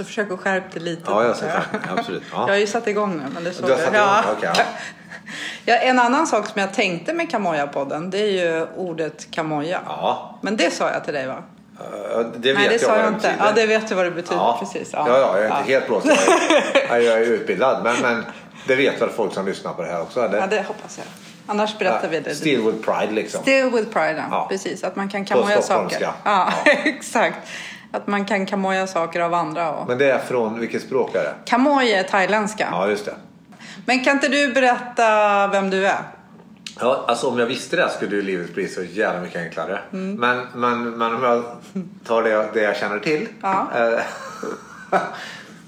Så försök att skärpa det lite. Ja, jag ska skärpa Absolut. Ja. Jag har ju satt igång nu. Men det såg Du har satt igång? ja. Okej, ja. ja, en annan sak som jag tänkte med Kamoja-podden, det är ju ordet Kamoja. ja. Men det sa jag till dig va? Det vet Nej, det jag sa jag inte. betyder. Ja, det vet du vad det betyder. Ja. Precis. Ja. ja, jag är inte helt blåst. Jag jag är utbildad. Men, men det vet väl folk som lyssnar på det här också? Eller? Ja, det hoppas jag. Annars berättar vi det. Still with pride liksom. Still with pride, ja. Ja. precis. Att man kan kamoja saker. Ja, exakt. Att man kan kamoja saker av andra. Och... Men det är från vilket språk är det? Kamoj är thailändska. Ja, just det. Men kan inte du berätta vem du är? Ja, alltså om jag visste det skulle ju livet bli så jävla mycket enklare. Mm. Men, men, men om jag tar det, det jag känner till. Ja.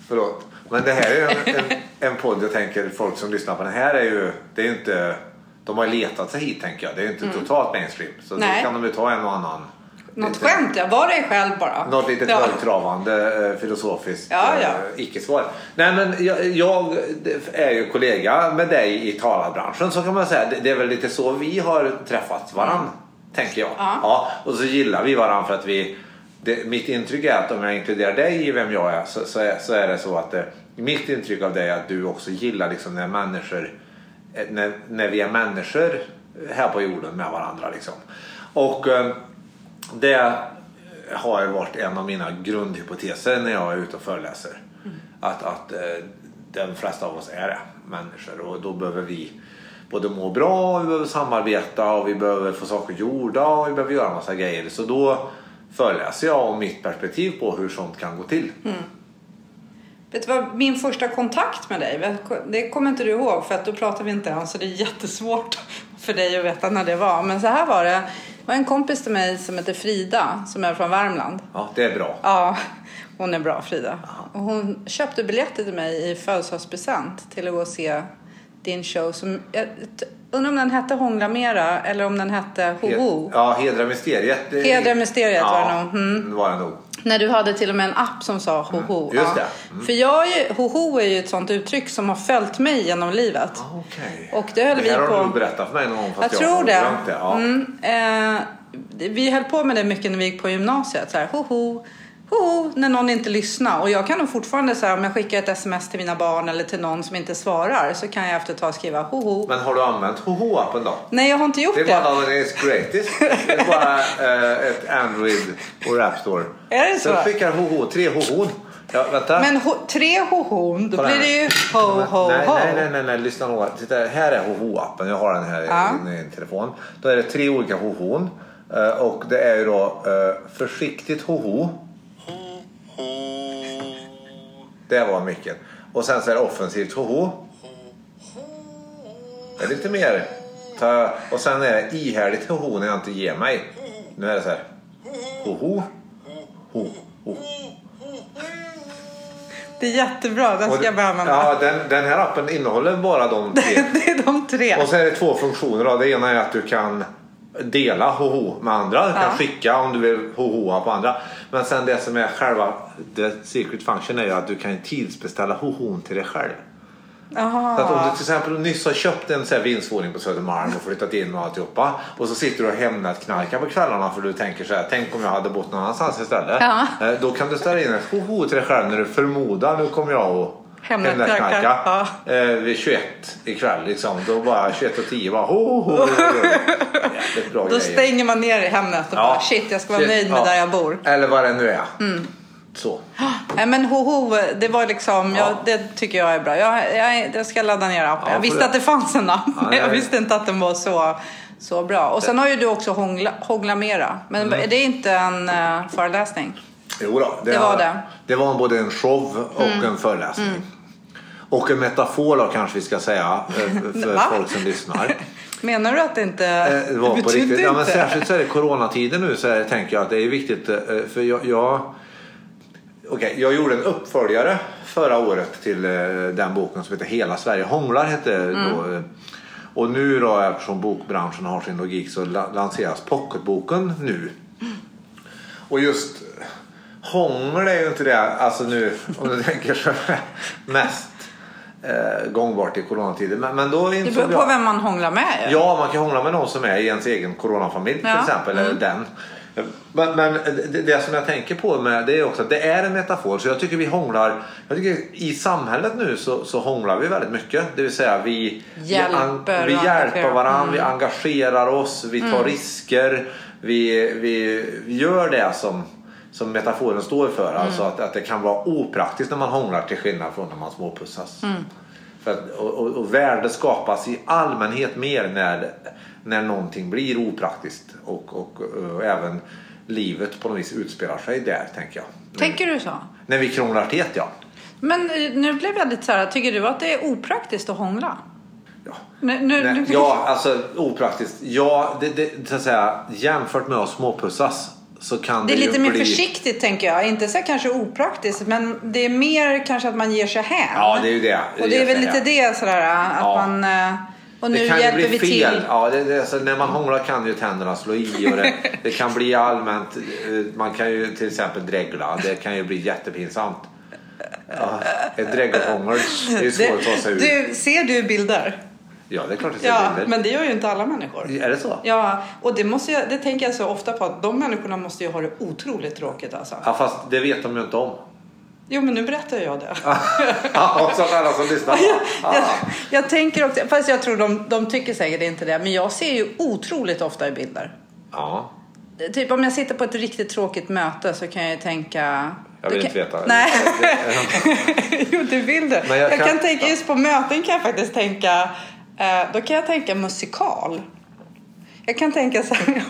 förlåt. Men det här är ju en, en, en podd jag tänker folk som lyssnar på den här är ju, det är ju inte, de har letat sig hit tänker jag. Det är ju inte totalt mainstream. Så Mm. Nej. då kan de ju ta en och annan. Något skämt, ja. Var dig själv bara. Något litet ja. högtravande eh, filosofiskt Ja, ja. eh, icke-svar. Nej men jag, jag är ju kollega med dig i talarbranschen så kan man säga. Det, det är väl lite så vi har träffat varann. Tänker jag. Ja. Ja, och så gillar vi varann för att vi det, mitt intryck är att om jag inkluderar dig i vem jag är så, så, är, så är det så att eh, mitt intryck av dig är att du också gillar liksom när människor när, när vi är människor här på jorden med varandra liksom. Och det har varit en av mina grundhypoteser när jag är ute och föreläser. Att, att eh, de flesta av oss är det, människor och då behöver vi både må bra, vi behöver samarbeta och vi behöver få saker gjorda och vi behöver göra en massa grejer. Så då föreläser jag om mitt perspektiv på hur sånt kan gå till. Vet du vad min första kontakt med dig, det kommer inte du ihåg för att då pratar vi inte än så det är jättesvårt för dig att veta när det var. Men så här var det. Det var en kompis till mig som heter Frida som är från Värmland. Ja, det är bra. Ja, hon är bra Frida. Och hon köpte biljetter till mig i födelsedagspresent till att gå och se din show som, jag undrar om den hette Hångla Mera eller om den hette Hoho. Ja, Hedra Mysteriet. Hedra Mysteriet ja, var det nog. Mm. var det nog. När du hade till och med en app som sa hoho. Mm, just det. Mm. För jag är ju, hoho är ju ett sånt uttryck som har följt mig genom livet. Okej. Och det höll det vi här har på- du berättat för mig någon gång Jag fast tror har det. glömt det. Ja. Mm, eh, vi höll på med det mycket när vi gick på gymnasiet. Så här, hoho, hoho, när någon inte lyssnar. Och jag kan nog fortfarande säga om jag skickar ett sms till mina barn eller till någon som inte svarar så kan jag efter ett tag skriva hoho. Men har du använt Hoho-appen då? Nej, jag har inte gjort Det det. är bara den är greatest. Det är bara eh, ett Android och App Store. Är det så? Sen skickar Hoho tre Hohon. Ja, vänta. Men ho, tre hohon, då Kolla blir här. det ju ho, ho, nej, ho. nej, nej, nej, nej, lyssna noga. Titta, här är Hoho-appen. Jag har den här Ja. i min telefon. Då är det tre olika Hohon. Eh, Och det är ju då eh, försiktigt Hoho. Det var mycket. Och sen så är det offensivt Hoho. Det är lite mer. Ta, och sen är det ihärdigt Hoho när jag inte ger mig. Nu är det så här. Hoho. Ho, ho. Det är jättebra, den ska jag börja använda. Ja, den, den här appen innehåller bara de tre. Det är de tre. Och så är det två funktioner. Då. Det ena är att du kan dela hoho med andra. Du kan Ja. skicka om du vill hohoa på andra. Men sen det som är själva the secret function är ju att du kan tidsbeställa hohon till dig själv. Jaha. Så att om du till exempel nyss har köpt en så här vindsvåning på Södermalm och flyttat in och alltihopa. Och så sitter du och Hemnet-knarkar på kvällarna för du tänker så här. Tänk om jag hade bott någon annanstans istället. Ja. Eh, Då kan du ställa in ett hoho till dig själv när du förmodar nu kommer jag att Hemnet-knarka. Hemnet-knarka. Eh, vid 21 ikväll liksom. Då bara 21 och 10 bara ho, ho, ho. Jävligt bra Då grejer. stänger man ner i Hemnet och Ja. bara shit, jag ska vara Shit, nöjd med ja. där jag bor. Eller vad det nu är. Mm. Så. Nej men hoho, det var liksom, Ja. jag, det tycker jag är bra. Jag, jag, jag ska ladda ner appen. Ja, jag visste får att det fanns en app, Ja, men jag visste inte att den var så, så bra. Och sen har ju du också hångla, hångla mera. Men Mm. är det inte en uh, föreläsning? Jo då, Det var det. Det var både en show och Mm. en föreläsning. Och en metafor då kanske vi ska säga eh, för Va? folk som lyssnar. Menar du att det inte Eh, Det var på betyder riktigt. Ja, men inte? särskilt så är det coronatider nu så är, tänker jag att det är viktigt. eh, För jag, jag, okej, jag gjorde en uppföljare förra året till den boken som heter Hela Sverige hånglar. Hette då, eh, och nu då eftersom bokbranschen har sin logik så la- lanseras pocketboken nu. Och just hångel är ju inte det, alltså nu om du tänker så här, mest eh, gångbart i coronatider. Men, men då Det beror jag... på vem man hånglar med. Ja, man kan hångla med någon som är i ens egen coronafamilj till Ja. exempel. Eller den. Men, men det, det som jag tänker på med det är också att det är en metafor. Så jag tycker vi hånglar. Jag tycker i samhället nu så, så hånglar vi väldigt mycket. Det vill säga vi Hjälper vi, vi hjälper varandra, vi Mm. engagerar oss, vi tar risker. Vi, vi, vi gör det som, som metaforen står för. Mm. Alltså att, att det kan vara opraktiskt när man hånglar till skillnad från när man småpussas. Mm. För att, och, och, och värde skapas i allmänhet mer när, när någonting blir opraktiskt. Och, och, och även livet på något vis utspelar sig där, tänker jag. Tänker du så? När vi krånglar till ja. Men eh, nu blev jag lite så här, tycker du att det är opraktiskt att hångla? ja. Nu, nu, Nej, nu- ja, alltså opraktiskt. Ja, det, det, så att säga, jämfört med att småpussas så kan Det det, är lite ju mer bli... försiktigt tänker jag. Inte så kanske opraktiskt men det är mer kanske att man ger sig hän. Ja, det är ju det. Och det är väl lite det sådär att Ja. man... eh, Och nu Det kan ju hjälper bli vi fel. till. Ja, det, det, alltså, när man hånglar kan ju tänderna slå i. Och det, det kan bli allmänt. eh, Man kan ju till exempel dregla. Det kan ju bli jättepinsamt. Ja, ett dregelhångel är ju svårt att ta sig ur. du, ser du bilder? Ja, det är klart att det Ja, men det gör ju inte alla människor. Är det så? Ja, och det, måste jag, det tänker jag så ofta på att de människorna måste ju ha det otroligt tråkigt alltså. Ja, fast det vet de ju inte om. Jo, men nu berättar jag det. Ja, så att alla som lyssnar. Ah. Jag, jag tänker också, fast jag tror de, de tycker säkert inte det, men jag ser ju otroligt ofta i bilder. Ja. Typ om jag sitter på ett riktigt tråkigt möte så kan jag ju tänka... Jag vill Du inte veta. Nej, jo du vill det. Men jag jag, kan, kan- tänka, just på möten kan jag faktiskt tänka, då kan jag tänka musikal. Jag kan tänka så här,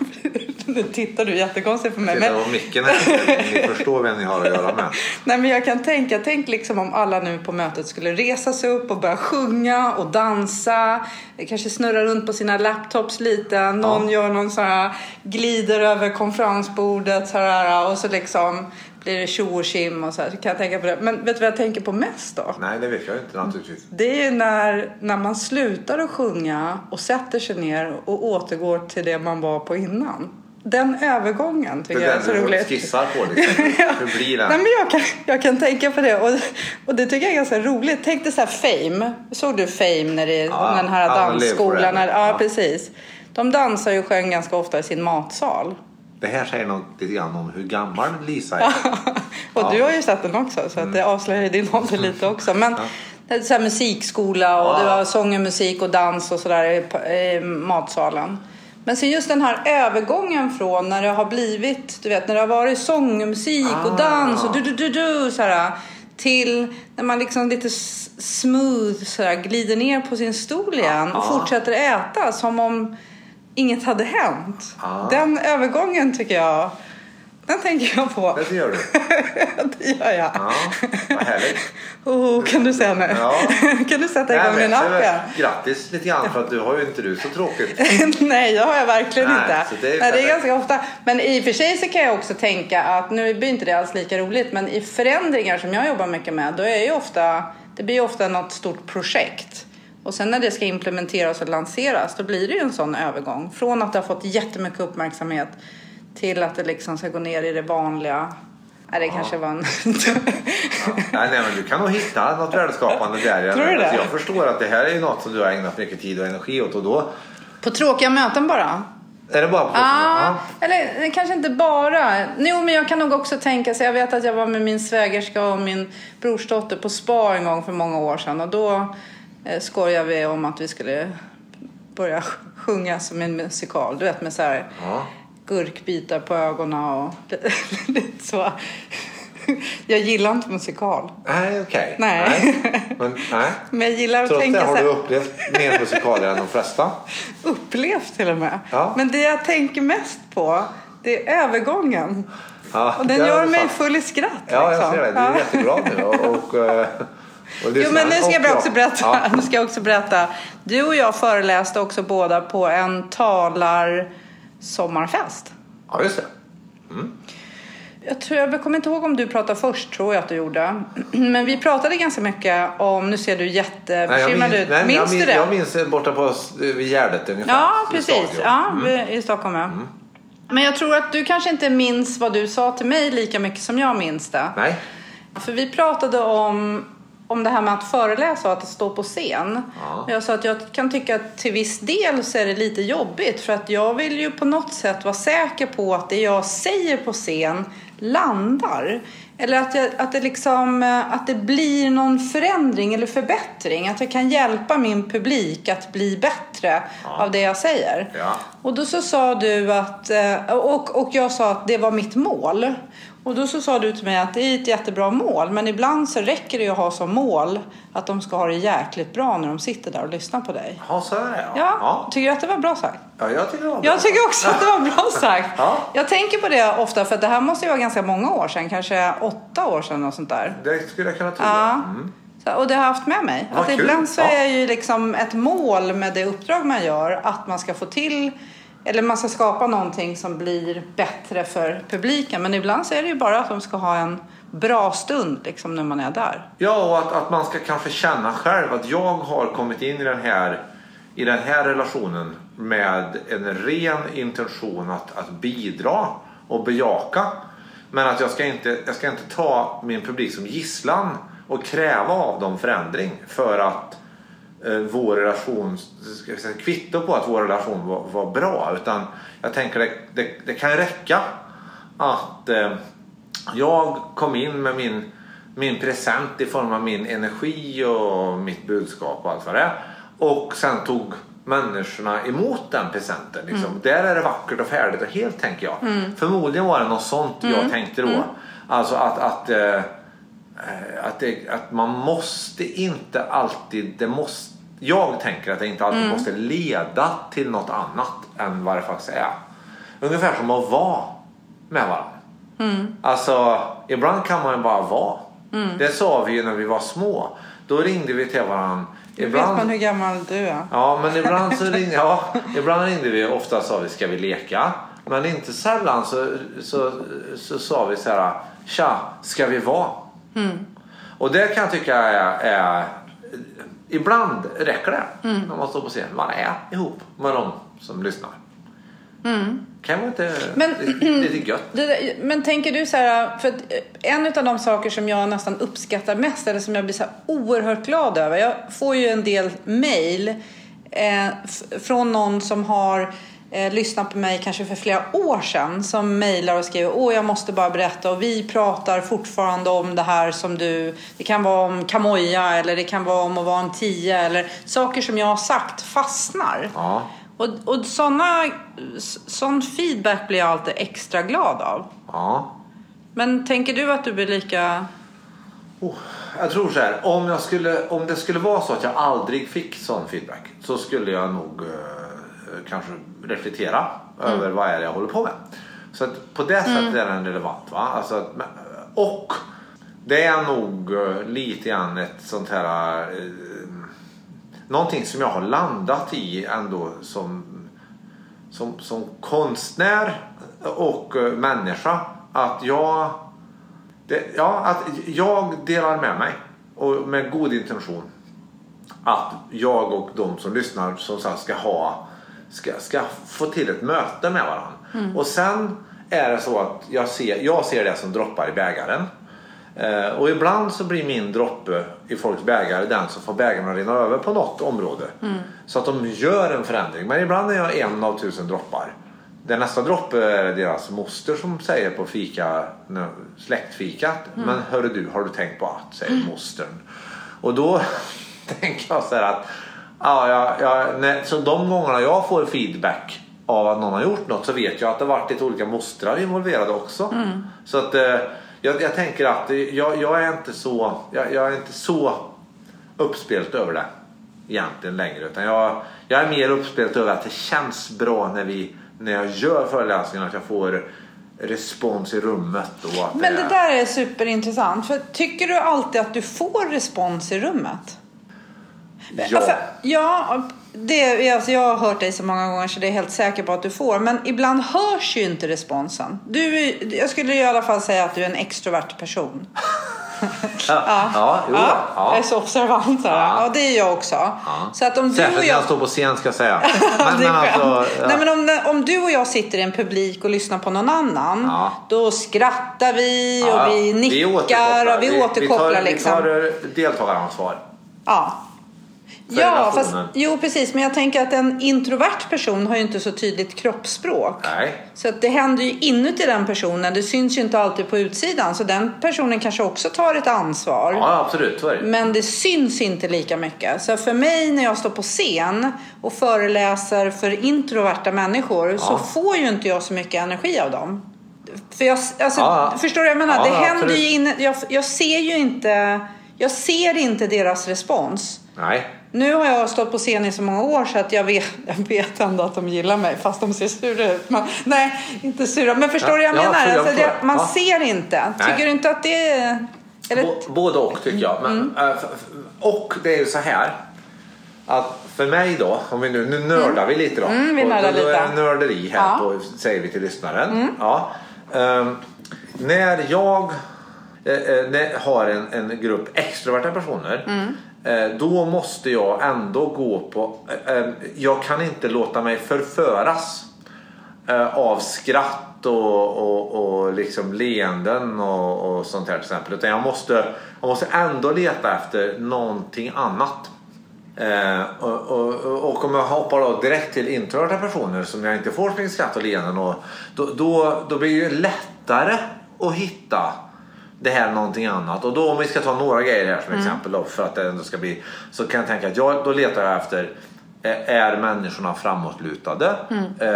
nu tittar du jättekonstigt på mig. Titta micken här. Ni förstår vem ni har att göra med. nej, men jag kan tänka, tänk liksom om alla nu på mötet skulle resa sig upp och börja sjunga och dansa. Kanske snurra runt på sina laptops lite. Någon gör någon så här, glider över konferensbordet så här, och så liksom blir det tjo och tjim och så här. Så kan jag tänka på det. Men vet du vad jag tänker på mest då? Nej, det vet jag inte naturligtvis. Det är ju när, när man slutar att sjunga och sätter sig ner och återgår till det man var på innan. Den övergången tycker Det jag är så roligt. skissar på. Liksom. Hur blir Nej, den? men jag, kan, jag kan tänka på det och, och det tycker jag är ganska roligt. Tänk dig så här Fame. Såg du Fame när det, Ja, den här dansskolan? ja, Ja. precis. De dansar ju och sjöng ganska ofta i sin matsal. Det här säger något lite grann om hur gammal Lisa är. Och Ja. du har ju sett den också så att det avslöjar din ålder lite också. Men det är så musikskola och Ja. du har sång och musik och dans och sådär i, matsalen. Men sen just den här övergången från när det har blivit, du vet när det har varit sång och musik och Ah. dans och du du du du så här till när man liksom lite smooth så här, glider ner på sin stol igen och Ah. fortsätter äta som om inget hade hänt. Ah. Den övergången tycker jag, den tänker jag på. Det gör du. det gör jag. Ja, vad härligt. Oh, kan du säga nu? Ja. kan du sätta igång är app igen? Grattis lite grann för att du har ju inte du så tråkigt. Nej, det har jag verkligen Nej, inte. så det är Nej, det är ganska ofta. Men i och för sig så kan jag också tänka att, nu blir inte det alls lika roligt, men i förändringar som jag jobbar mycket med, då är ju ofta, det blir ju ofta något stort projekt. Och sen när det ska implementeras och lanseras, då blir det ju en sån övergång. Från att det har fått jättemycket uppmärksamhet till att det liksom ska gå ner i det vanliga. Nej, det kanske var en... Nej, nej, men du kan nog hitta något värdeskapande där. Jag, Tror du det? alltså, jag förstår att det här är något som du har ägnat mycket tid och energi åt och då På tråkiga möten bara. är det bara på Ja, eller kanske inte bara. Jo, men jag kan nog också tänka så Jag vet att jag var med min svägerska och min brorsdotter på spa en gång för många år sedan. Och då skojade vi om att vi skulle börja sjunga som en musikal. Du vet med så här Ja. gurkbitar på ögonen och lite så. Jag gillar inte musikal. Nej, okej. Nej. Men, nej. Men jag gillar att Trots tänka det så har här. du upplevt mer musikaler än de flesta. Upplevt till och med. Ja. Men det jag tänker mest på, det är övergången. Ja, Och den gör mig full i skratt. Ja, jag liksom. ser det. Du är Ja. jätteglad nu. Och, och, eh, och Jo, men nu ska jag jag. också berätta. Ja. Nu ska jag också berätta. Du och jag föreläste också båda på en talar sommarfest. ja, just det. Jag, tror, jag kommer inte ihåg om du pratade först, tror jag att du gjorde. Men vi pratade ganska mycket om, nu ser du jättebekymrad ut. nej, Minns jag du minns, det? Jag minns borta på vid Gärdet ungefär. Ja, i precis. stadion. Ja, vi- i Stockholm. Ja. Men jag tror att du kanske inte minns vad du sa till mig lika mycket som jag minns det. Nej. För vi pratade om om det här med att föreläsa och att stå på scen. Ja. Jag sa att jag kan tycka att till viss del så är det lite jobbigt för att jag vill ju på något sätt vara säker på att det jag säger på scen landar. Eller att, jag, att, det liksom, att det blir någon förändring eller förbättring. Att jag kan hjälpa min publik att bli bättre av det jag säger. Ja. Och då så sa du att, eh, och, och jag sa att det var mitt mål. Och då så sa du till mig att det är ett jättebra mål men ibland så räcker det ju att ha som mål att de ska ha det jäkligt bra när de sitter där och lyssnar på dig. Ja, så är det ja. Ja, ja. tycker du att det var bra sagt? Ja, jag tycker det var bra. Jag tycker också att det var bra sagt. Ja. Jag tänker på det ofta för det här måste ju vara ganska många år sedan, kanske åtta år sedan och sånt där. Det skulle jag kunna tro. Ja. Mm. Så, och det har jag haft med mig. Vad att kul. ibland så är ju liksom ett mål med det uppdrag man gör att man ska få till eller man ska skapa någonting som blir bättre för publiken. Men ibland så är det ju bara att de ska ha en bra stund liksom när man är där. Ja, och att, att man ska kanske känna själv att jag har kommit in i den här, i den här relationen med en ren intention att, att bidra och bejaka. Men att jag ska, inte, jag ska inte ta min publik som gisslan och kräva av dem förändring för att eh, vår relation, ska säga, kvitto på att vår relation var, var bra. Utan jag tänker det, det, det kan räcka att eh, jag kom in med min, min present i form av min energi och mitt budskap och allt vad det är. Och sen tog människorna emot den presenten. Liksom. Där är det vackert och färdigt och helt tänker jag. Förmodligen var det något sånt jag tänkte då. Alltså att, att, eh, att, det, att man måste inte alltid, det måste, jag tänker att det inte alltid måste leda till något annat än vad det faktiskt är. Ungefär som att vara med varandra. Alltså, ibland kan man ju bara vara. Det sa vi ju när vi var små. Då ringde vi till varandra. Nu vet man hur gammal du är. Ja, men ibland så ringde, ja, ibland ringde vi. Ofta sa vi ska vi leka. Men inte sällan så, så, så sa vi så här. Tja, ska vi vara? Och det kan jag tycka är, är Ibland räcker det när man står på scen. Man är ihop med de som lyssnar. Kan vara inte Men- lite, gött? Det Men tänker du så här, för eh, en av de saker som jag nästan uppskattar mest eller som jag blir så här oerhört glad över. Jag får ju en del mail eh, från någon som har eh, lyssnat på mig kanske för flera år sedan som mejlar och skriver åh jag måste bara berätta och vi pratar fortfarande om det här som du det kan vara om kamoja eller det kan vara om att vara en tia eller saker som jag har sagt fastnar. Ja. Och, och såna, sån feedback blir jag alltid extra glad av. ja. Men tänker du att du blir lika... Oh, jag tror så här, om, jag skulle, om det skulle vara så att jag aldrig fick sån feedback så skulle jag nog eh, kanske reflektera över vad är det jag håller på med. Så att på det sättet är den relevant. Va? Alltså men- och det är nog eh, lite grann ett sånt här eh, någonting som jag har landat i ändå som, som, som konstnär och eh, människa. Att jag det, ja, att jag delar med mig och med god intention. Att jag och de som lyssnar som sagt ska ha ska, ska få till ett möte med varandra. Och sen är det så att jag ser, jag ser det som droppar i bägaren. Eh, och ibland så blir min droppe i folks bägare den som får bägaren att rinna över på något område. Så att de gör en förändring. Men ibland är jag en av tusen droppar. Den nästa droppe är deras moster som säger på fika, släktfikat. Men hörru du, har du tänkt på att? Säger mostern. Och då tänker jag så här att ja, ja, ja, när, så de gångerna jag får feedback av att någon har gjort något så vet jag att det varit lite olika mostrar involverade också. Så att eh, jag, jag tänker att jag, jag är inte så jag, jag är inte så uppspelt över det egentligen längre. Utan jag, jag är mer uppspelt över att det känns bra när, vi, när jag gör föreläsningen att jag får respons i rummet. Och att Men det är- där är superintressant. För tycker du alltid att du får respons i rummet? Ja. Alltså, ja, det, alltså jag har hört dig så många gånger så det är jag helt säker på att du får. Men ibland hörs ju inte responsen. Du, jag skulle i alla fall säga att du är en extrovert person. Ja, ja, jo, Ja, ja. Jag är så observant. Ja. Ja. det är jag också. Så att om du Särskilt och när jag jag... står på scen ska jag säga. Ja, Men, men alltså, ja. Nej, men om, om du och jag sitter i en publik och lyssnar på någon annan. Ja. Då skrattar vi och Ja, vi nickar återkopplar. och vi, återkopplar. vi tar, liksom. Vi tar deltagaransvar. Ja. Ja, fast, jo precis. Men jag tänker att en introvert person har ju inte så tydligt kroppsspråk. Nej. Så att det händer ju inuti den personen. Det syns ju inte alltid på utsidan. Så den personen kanske också tar ett ansvar. Ja, absolut. Så är det. Men det syns inte lika mycket. Så för mig när jag står på scen och föreläser för introverta människor så får ju inte jag så mycket energi av dem. För jag, alltså, Ja. Förstår du vad jag menar? Ja, det ja, händer absolut. ju inne, jag, jag ser ju inte, jag ser inte deras respons. Nej. Nu har jag stått på scen i så många år så att jag vet, jag vet ändå att de gillar mig fast de ser sura ut. Men, nej, inte sura. Men förstår Ja, du vad jag ja, menar? jag Alltså, det, man Ja. ser inte. Nej. Tycker du inte att det är... Eller, Bå- Både och tycker jag. Men, Mm. f- och det är ju så här. Att för mig då, om vi nu, nu nördar vi lite då. Mm, vi nördar då, då är lite. det nörderi här Ja. på, säger vi till lyssnaren. Ja. Ehm, när jag eh, eh, när, har en, en grupp extroverta personer. eh, Eh, då måste jag ändå gå på, eh, eh, jag kan inte låta mig förföras av skratt och, och, och liksom leenden och, och sånt här till exempel. Utan jag måste, jag måste ändå leta efter någonting annat. Eh, och, och, och om jag hoppar då direkt till introverta personer som jag inte får så skratt och leenden och då, då, då blir det ju lättare att hitta det här är någonting annat. Och då om vi ska ta några grejer här som exempel då, för att det ändå ska bli så kan jag tänka att jag, då letar jag efter eh, är människorna framåtlutade? Eh,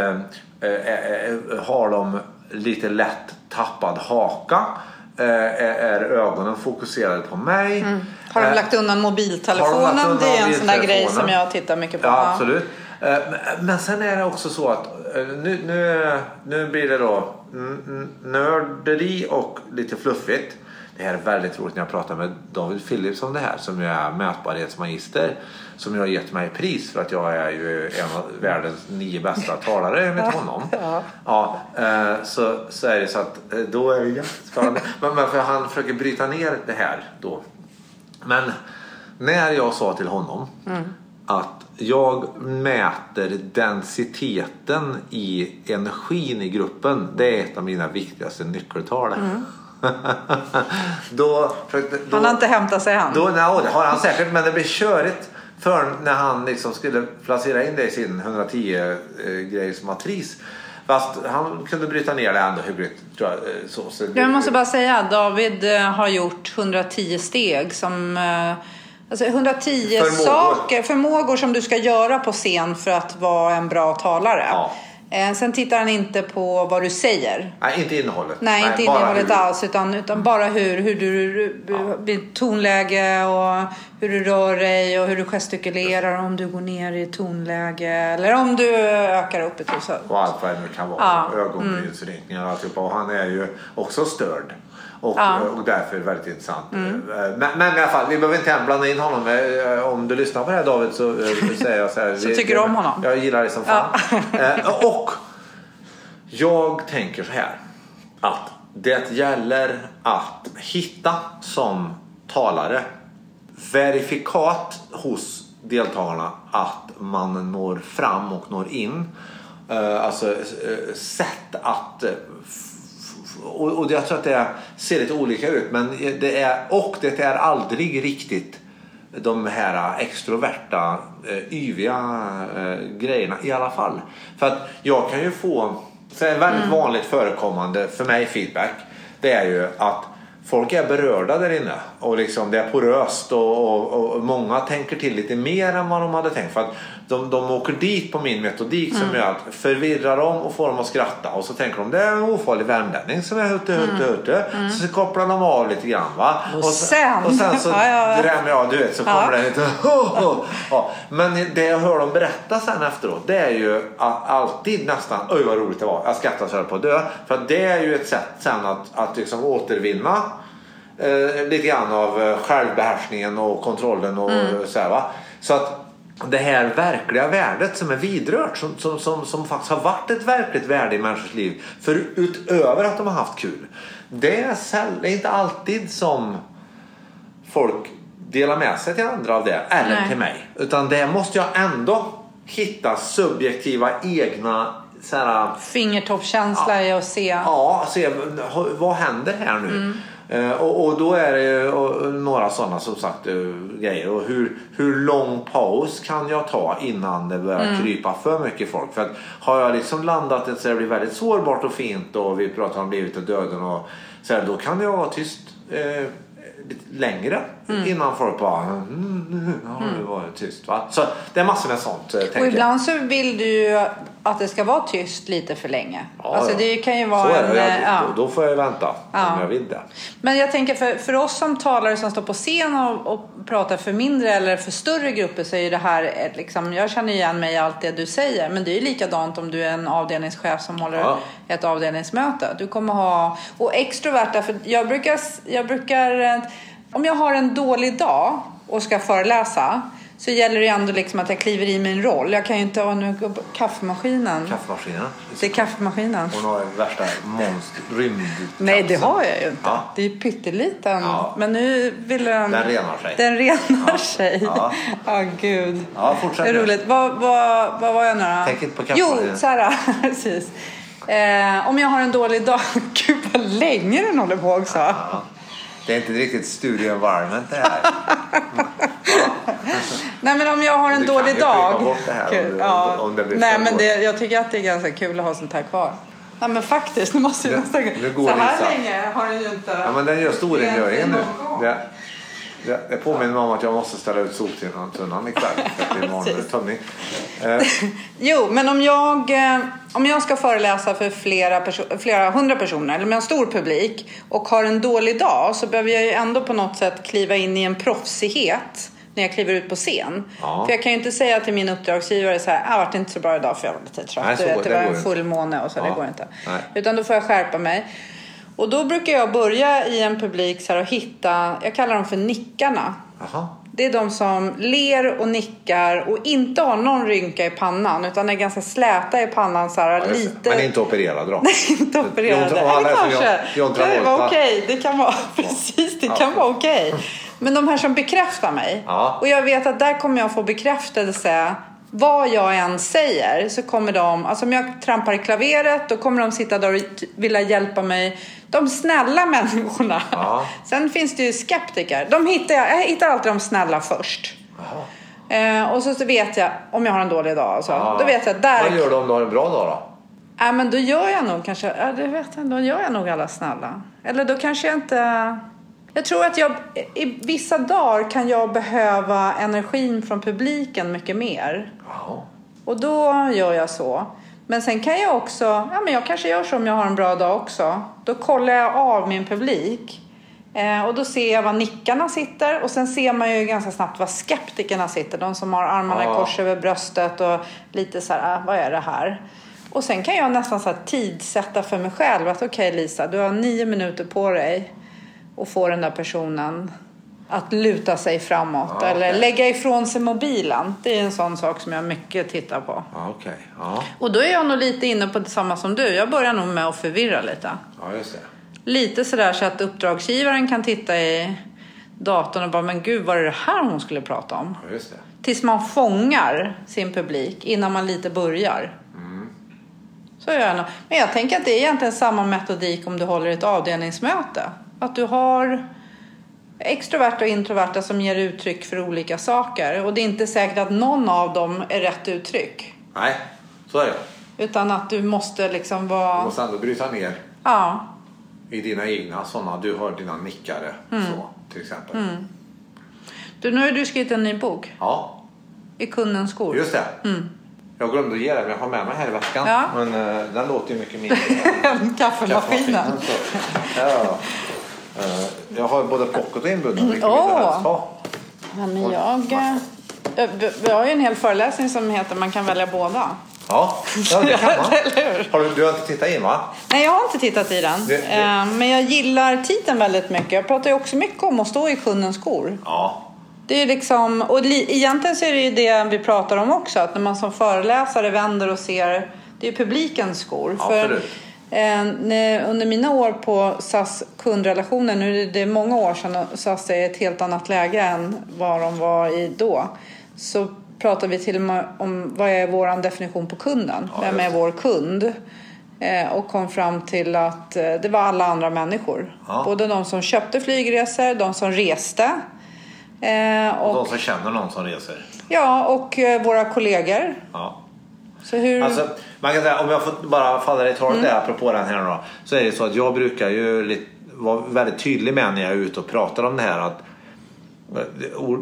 eh, eh, har de lite lätt tappad haka? Eh, är, ögonen fokuserade på mig? har de lagt undan mobiltelefonen? lagt undan det är en sån där grej som jag tittar mycket på. Ja, absolut. Men- sen är det också så att nu, nu, nu blir det då mm, mm, nörderi och lite fluffigt. Det här är väldigt roligt när jag pratar med David Phillips om det här som ju är mätbarhetsmagister. Som ju har gett mig pris för att jag är ju en av världens nio bästa talare enligt honom. Ja. Ja, eh, så, så är det så att eh, då är det jättespännande. Men, men för han försöker bryta ner det här då. Men när jag sa till honom att jag mäter densiteten i energin i gruppen. Det är ett av mina viktigaste nyckeltal. då, försökte- då, Han har inte hämtat sig han. då, nej, det har han säkert, men det blir körigt för när han liksom skulle placera in det i sin 110 eh. Fast han kunde bryta ner det ändå hyggligt. Tror jag, eh, så, så Jag måste bara säga David eh, har gjort 110 steg som Alltså 110 Förmågor. saker, förmågor som du ska göra på scen för att vara en bra talare. Ja. Eh, Sen tittar han inte på vad du säger. Nej, inte innehållet. Nej, inte bara innehållet alls utan, utan bara hur, hur du, blir tonläge och hur du rör dig och hur du gestikulerar om du går ner i tonläge eller om du ökar upp ett så. Och allt vad det nu kan vara. Ja, mm. Ögonbrynsrynkningar och alltihopa. Och han är ju också störd. Och, Ja. Mm. och därför väldigt intressant. Men, men i alla fall, vi behöver inte blanda in honom. Eh, Om du lyssnar på det här David så eh, säger jag så här. Så vi- tycker du om honom? Jag gillar dig som fan. Eh, Och jag tänker så här. Att det gäller att hitta som talare verifikat hos deltagarna att man når fram och når in. Eh, Alltså eh, sätt att eh, och, och jag tror att det ser lite olika ut men det är och det är aldrig riktigt de här extroverta eh, yviga eh, grejerna i alla fall. För att jag kan ju få så är väldigt vanligt förekommande för mig feedback det är ju att folk är berörda där inne och liksom det är poröst och, och, och många tänker till lite mer än vad de hade tänkt. För att de, de åker dit på min metodik som gör att förvirra dem och få dem att skratta och så tänker de det är en ofarlig värmlänning som är hutte hutte hutte. Så kopplar de av lite grann va. Och sen- och sen så Ja, ja, ja. drämmer jag du vet så kommer det lite ja. Men det jag hör dem berätta sen efteråt det är ju alltid nästan oj vad roligt det var. Jag skrattar så jag på att dö. För det är ju ett sätt sen att, att liksom återvinna eh, lite grann av eh, självbehärskningen och kontrollen och så här va. Så att det här verkliga värdet som är vidrört som, som, som, som faktiskt har varit ett verkligt värde i människors liv för utöver att de har haft kul. Det är, det är inte alltid som folk delar med sig till andra av det eller Nej. till mig. Utan det måste jag ändå hitta subjektiva egna Fingertoppskänsla i att se. Ja, se vad händer här nu? Mm. Eh, och, och då är det några sådana som sagt eh, grejer. Och hur, hur lång paus kan jag ta innan det börjar Mm. krypa för mycket folk? För att har jag liksom landat ett så det blir väldigt sårbart och fint och vi pratar om livet och döden och så här, då kan jag vara tyst eh, lite längre Mm. innan folk bara mm, nu har det varit tyst. Va? Så det är massor med sånt. eh, Och jag. ibland så vill du ju att det ska vara tyst lite för länge. Ja, alltså ja. det kan ju Så vara är en... det. eh, Jag, ja. då, då får jag vänta Ja. om jag vill det. Men jag tänker för, för oss som talare som står på scen och, och pratar för mindre eller för större grupper så är ju det här liksom, jag känner igen mig i allt det du säger. Men det är ju likadant om du är en avdelningschef som håller ett avdelningsmöte. Du kommer ha, och extroverta, för jag brukar, jag brukar, eh, om jag har en dålig dag och ska föreläsa så gäller det ändå liksom att jag kliver i min roll. Jag kan ju inte ha nu kaffemaskinen. Kaffemaskinen. Det är kaffemaskinen. Hon har värsta monster. Nej, det har jag ju inte. Ja. Det är ju pytteliten. Ja. Men nu vill den... Den renar sig. Den renar sig. Ja, Ja. gud. Ja, fortsätt Det är roligt. Vad, vad, vad var jag nu då? Tänk inte på Jo, kaffemaskinen. så här. Precis. Eh, om jag har en dålig dag. Gud, vad länge den håller på också. Ja. Det är inte riktigt studio environment det här. Nej, men om jag har en Du dålig dag. bort det här Kul. om- ja. om det blir Nej, för men hårt. det, jag tycker att det är ganska kul att ha sånt här kvar. Nej, men faktiskt. Nu måste Nu- nästan... nu går Så här länge har den ju inte... Ja, men den gör storrengöringen nu. Någon Det, det, det påminner mig om att jag måste ställa ut soptunnan ikväll. Imorgon är det tömning. Eh, Jo, men om jag, eh, om jag ska föreläsa för flera, perso- flera hundra personer eller med en stor publik och har en dålig dag så behöver jag ju ändå på något sätt kliva in i en proffsighet när jag kliver ut på scen. Ja. För jag kan ju inte säga till min uppdragsgivare så här, "Ah, det vart inte så bra idag för jag var lite trött. Nej, så det det var en fullmåne och så, det Ja. går inte. Nej. Utan då får jag skärpa mig. Och då brukar jag börja i en publik så här och hitta, jag kallar dem för nickarna. Jaha. Det är de som ler och nickar och inte har någon rynka i pannan utan är ganska släta i pannan så här, Ja, lite... Men inte opererad då? inte opererade. John- alla som kanske. John- John det var okej. Det kan vara precis, det Ja. kan vara okej. Men de här som bekräftar mig. Ja. Och jag vet att där kommer jag få bekräftelse. Vad jag än säger så kommer de, alltså om jag trampar i klaveret då kommer de sitta där och vilja hjälpa mig. De snälla människorna. Ja. Sen finns det ju skeptiker. De hittar, jag hittar alltid de snälla först. Eh, och så, så vet jag, om jag har en dålig dag, alltså, Ja. då vet jag där Vad gör du om du har en bra dag då? Ja, men då gör jag nog kanske, ja, det vet jag, då gör jag nog alla snälla. Eller då kanske jag inte... Jag tror att jag, i vissa dagar kan jag behöva energin från publiken mycket mer. Jaha. Och då gör jag så. Men sen kan jag också, ja men jag kanske gör så om jag har en bra dag också. Då kollar jag av min publik. Eh, och då ser jag var nickarna sitter och sen ser man ju ganska snabbt var skeptikerna sitter. De som har armarna i kors över bröstet och lite så här, ah, vad är det här? Och sen kan jag nästan så här tidsätta för mig själv att okej Lisa, du har nio minuter på dig att få den där personen att luta sig framåt Ja, eller okej. lägga ifrån sig mobilen. Det är en sån sak som jag mycket tittar på. Ja, okej. Ja. Och då är jag nog lite inne på detsamma som du. Jag börjar nog med att förvirra lite. ja, just det. Lite sådär så att uppdragsgivaren kan titta i datorn och bara, men gud, var det det här hon skulle prata om? Ja, just det. Tills man fångar sin publik innan man lite börjar. Så gör jag. Men jag tänker att det är egentligen samma metodik om du håller ett avdelningsmöte. Att du har extroverta och introverta som ger uttryck för olika saker. Och det är inte säkert att någon av dem är rätt uttryck. Nej, så är det. Utan att du måste liksom Du vara... måste ändå bryta ner Ja, i dina egna sådana. Du har dina nickare. Mm. Så, till exempel. du, nu har du skrivit en ny bok. Ja, I kundens skor. just det. Jag glömde att ge den, men jag har med mig här i väskan. Ja. Men eh, den låter ju mycket mindre. Kaffemaskinen. så. Ja. Eh, jag har både pocket och inbunden. Vilken Åh. vill du helst ha? Ja, men jag... eh, vi- har ju en hel föreläsning som heter Man kan välja båda. Ja, ja det kan man. Har du, du har inte tittat in va? Nej, jag har inte tittat i den. Det- det- Men jag gillar titeln väldigt mycket. Jag pratar ju också mycket om att stå i kundens skor. Ja. Det är liksom, och li, egentligen så är det ju det vi pratar om också. Att när man som föreläsare vänder och ser, det är publikens skor. Absolut. För Eh, under mina år på SAS kundrelationer, nu är det många år sedan och SAS är i ett helt annat läge än vad de var i då. Så pratade vi till och med om vad är vår definition på kunden? Ja, Vem är vår kund? Eh, och kom fram till att eh, det var alla andra människor. Ja. Både de som köpte flygresor, de som reste. Eh, Och de som känner någon som reser. ja, och eh, våra kollegor. Ja. Så hur... Alltså, man kan säga, om jag får bara falla dig i talet Mm. där apropå den här då. Så är det så att jag brukar ju vara väldigt tydlig med när jag är ute och pratar om det här att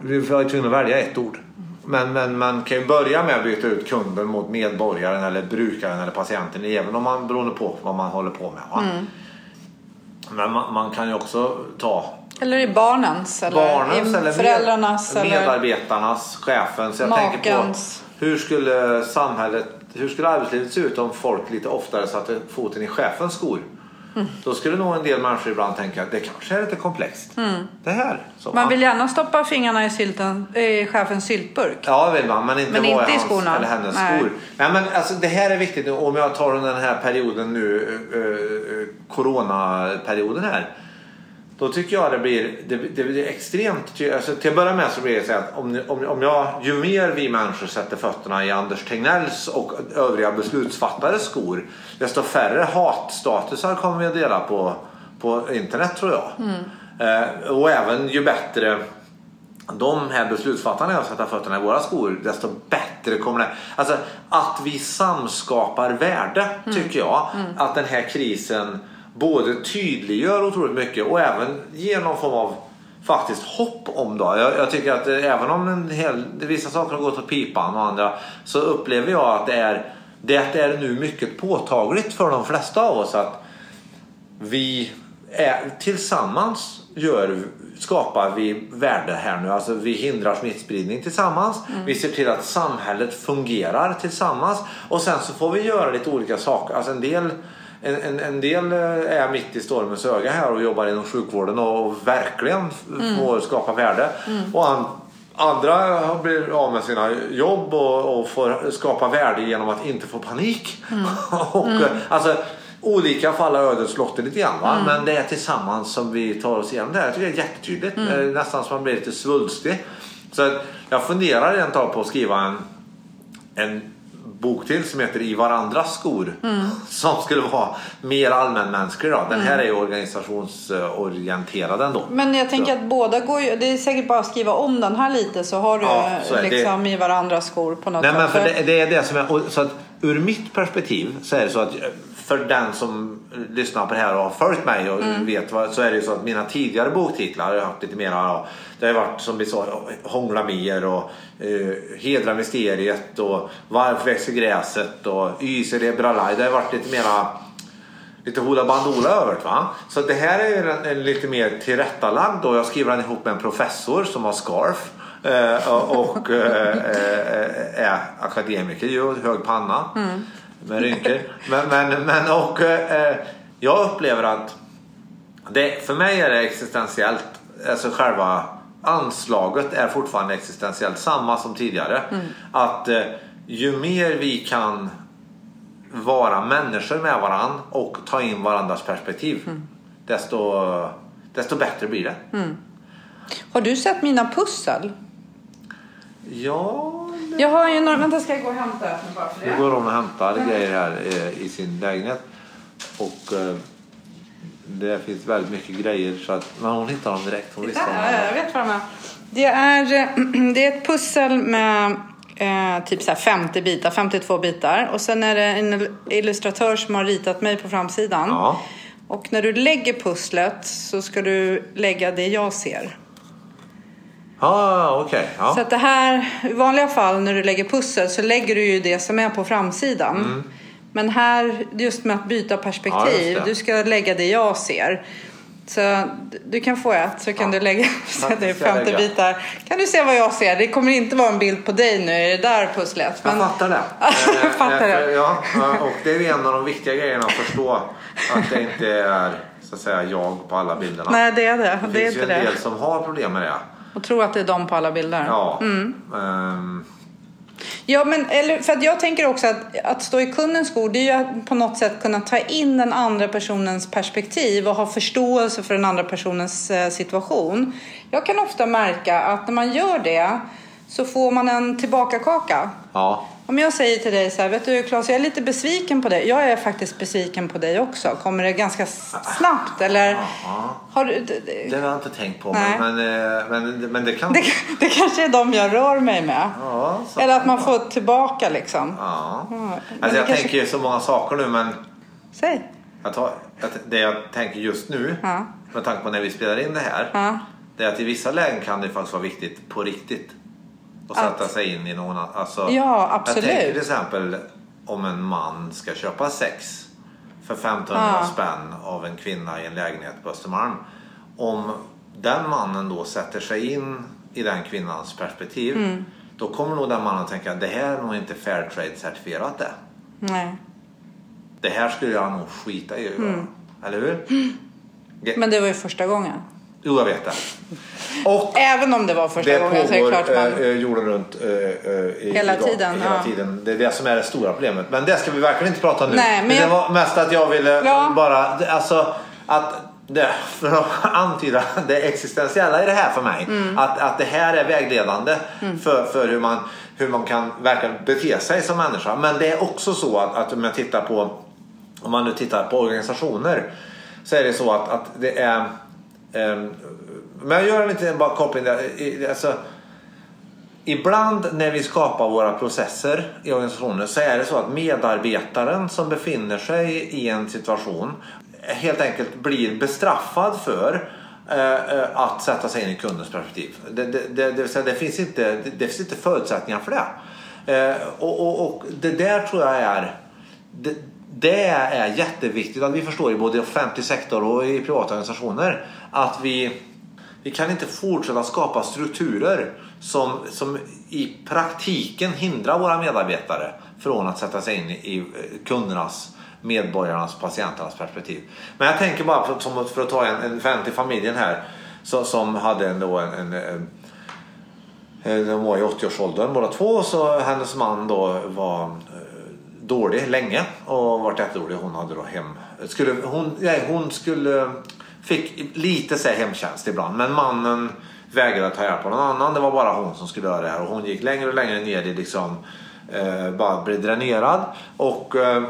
vi var tvungna att välja ett ord. Men, men man kan ju börja med att byta ut kunden mot medborgaren eller brukaren eller patienten även om man beroende på vad man håller på med. Mm. Men man, man kan ju också ta Eller i barnens, eller barnens i eller med- föräldrarnas. eller... medarbetarnas, chefens. Jag tänker på Makens. hur skulle samhället, hur skulle arbetslivet se ut om folk lite oftare satte foten i chefens skor? Mm. Då skulle nog en del människor ibland tänka att det kanske är lite komplext. Det här. Mm. Man vill gärna stoppa fingrarna i, sylten, i chefens syltburk. Ja, vill man, men inte Men inte i skorna. eller hennes Nej. skor. Nej, men alltså, det här är viktigt nu. Om jag tar den här perioden nu, eh, eh, coronaperioden här. Då tycker jag det blir, det, det blir extremt alltså, Till att börja med så blir det så att om, om, om jag, ju mer vi människor sätter fötterna i Anders Tegnells och övriga beslutsfattares skor desto färre hatstatusar kommer vi att dela på, på internet tror jag. Eh, och även ju bättre de här beslutsfattarna sätta fötterna i våra skor desto bättre kommer det. Alltså att vi samskapar värde tycker jag. Att den här krisen både tydliggör otroligt mycket och även ger någon form av faktiskt hopp om det. Jag, jag tycker att även om en hel, vissa saker har gått åt pipan och andra så upplever jag att det är, det är nu mycket påtagligt för de flesta av oss att vi är, tillsammans gör, skapar vi värde här nu. Alltså vi hindrar smittspridning tillsammans. Vi ser till att samhället fungerar tillsammans. Och sen så får vi göra lite olika saker. Alltså en del en, en, en del eh, är mitt i stormens öga här och jobbar inom sjukvården och verkligen får skapa värde. Och an, andra blir av med sina jobb och, och får skapa värde genom att inte få panik. och, eh, Alltså, olika fall av ödets lotter lite grann. Va? Men det är tillsammans som vi tar oss igenom det här. Jag tycker det är jättetydligt. Eh, Nästan som man blir lite svulstig. Så jag funderar ett tag på att skriva en, en bok till som heter I varandras skor. Som skulle vara mer allmänmänsklig. Då. Den här är ju organisationsorienterad ändå. Men jag tänker Så. att båda går ju, det är säkert bara att skriva om den här lite så har du Ja, så är det. liksom i varandras skor på något Nej, men sätt. för det, det är det som är, så att ur mitt perspektiv så är det så att eh, för den som lyssnar på det här och har följt mig och Mm. vet vad, så är det ju så att mina tidigare boktitlar har haft lite mera, det har varit som vi sa, Hångla mer och eh, Hedra mysteriet och Varför växer gräset och Yser det bralaj. Det har varit lite mera lite Hoola Bandoola över va? Så det här är ju en, en lite mer tillrättalagd och jag skriver den ihop med en professor som har scarf. Eh, och eh, eh, är akademiker ju och hög panna med rynkor. Men, men, men och eh, jag upplever att det, för mig är det existentiellt, alltså själva anslaget är fortfarande existentiellt samma som tidigare. Att eh, ju mer vi kan vara människor med varandra och ta in varandras perspektiv desto, desto bättre blir det. Har du sett mina pussel? Ja, Jag har ju några, vänta ska jag gå och hämta nu går hon och hämtar grejer här eh, i sin lägenhet. Och eh, det finns väldigt mycket grejer så att men hon hittar dem direkt. Hon om Ja, jag vet vad de är. Det är, det är ett pussel med eh, typ så här 50 bitar, 52 bitar. Och sen är det en illustratör som har ritat mig på framsidan. Ja. Och när du lägger pusslet så ska du lägga det jag ser. Ah, okej. Ja. Så att det här, i vanliga fall när du lägger pussel så lägger du ju det som är på framsidan. Men här, just med att byta Mm. Perspektiv, det. du ska lägga det jag ser. Så du kan få ett så kan du lägga det är jag 50 lägga? bitar. Kan du se vad jag ser? Det kommer inte vara en bild på dig nu i det där pusslet. Jag Men, fattar det. Jag fattar Eh, det. Ja, och det är ju en av de viktiga grejerna att förstå att det inte är så att säga jag på alla bilderna. nej, det är det. det Det är finns ju inte en det. del som har problem med det. Och tro att det är de på alla bilder. Ja. Ehm, Ja, men eller, för att jag tänker också att, att stå i kundens skor, det är ju att på något sätt kunna ta in den andra personens perspektiv och ha förståelse för den andra personens eh, situation. Jag kan ofta märka att när man gör det så får man en tillbakakaka. Ja. Om jag säger till dig så här, vet du Claes, jag är lite besviken på dig. Jag är faktiskt besviken på dig också. Kommer det ganska snabbt eller? Har du, det, har jag inte tänkt på. Nej. Men, men, eh, men, men det kan... det, det kanske är de jag rör mig med. Ja, Eller att man får tillbaka liksom. Ja. Ja, Alltså jag kanske- tänker ju så många saker nu men Säg. jag tar, det jag tänker just nu Ja. med tanke på när vi spelar in det här. Ja. Det är att i vissa lägen kan det faktiskt vara viktigt på riktigt. Att Att- sätta sig in i någon annan. Alltså, Ja, absolut. Jag tänker till exempel om en man ska köpa sex för 1500 Ja. spänn av en kvinna i en lägenhet på Östermalm. Om den mannen då sätter sig in i den kvinnans perspektiv. Mm. Då kommer nog den mannen tänka att det här är nog inte Fairtrade certifierat det. Nej. Det här skulle jag nog skita i att. Mm. Eller hur? Det, Men det var ju första gången. Jo, jag vet det. Och Även om det var första det gången så är det pågår klart man... eh, eh, jorden runt eh, eh, i, Hela idag, tiden, Hela ja. tiden. Det är det som är det stora problemet. Men det ska vi verkligen inte prata om nu. Nej, men det jag- var mest att jag ville Ja. bara... det- Alltså, att det, för att antyda det existentiella i det här för mig. Mm. Att, att det här är vägledande för, för hur, man, hur man kan verkligen bete sig som människa. Men det är också så att, att om jag tittar på om man nu tittar på organisationer så är det så att, att det är Ehm, men jag gör en liten bara koppling där. Alltså, ibland när vi skapar våra processer i organisationer så är det så att medarbetaren som befinner sig i en situation helt enkelt blir bestraffad för eh, eh, att sätta sig in i kundens perspektiv. Det, det, det, det, vill säga, det, finns, inte, det, finns inte förutsättningar för det. Eh, och, och, och det där tror jag är det, det är jätteviktigt att vi förstår i både offentlig sektor och i privata organisationer att vi, vi kan inte fortsätta skapa strukturer som, som i praktiken hindrar våra medarbetare från att sätta sig in i kundernas, medborgarnas, patienternas perspektiv. Men jag tänker bara för, för att ta en, en vän till familjen här så, som hade en, då en, en, en De var i 80-årsåldern båda två. och Så hennes man då var dålig länge och varit jättedålig. Hon hade då hem... Skulle, hon, nej, hon skulle... Fick lite så här hemtjänst ibland. Men mannen vägrade ta hjälp av någon annan. Det var bara hon som skulle göra det här. Och hon gick längre och längre ner i liksom... Eh, bara blev dränerad. Och... Eh,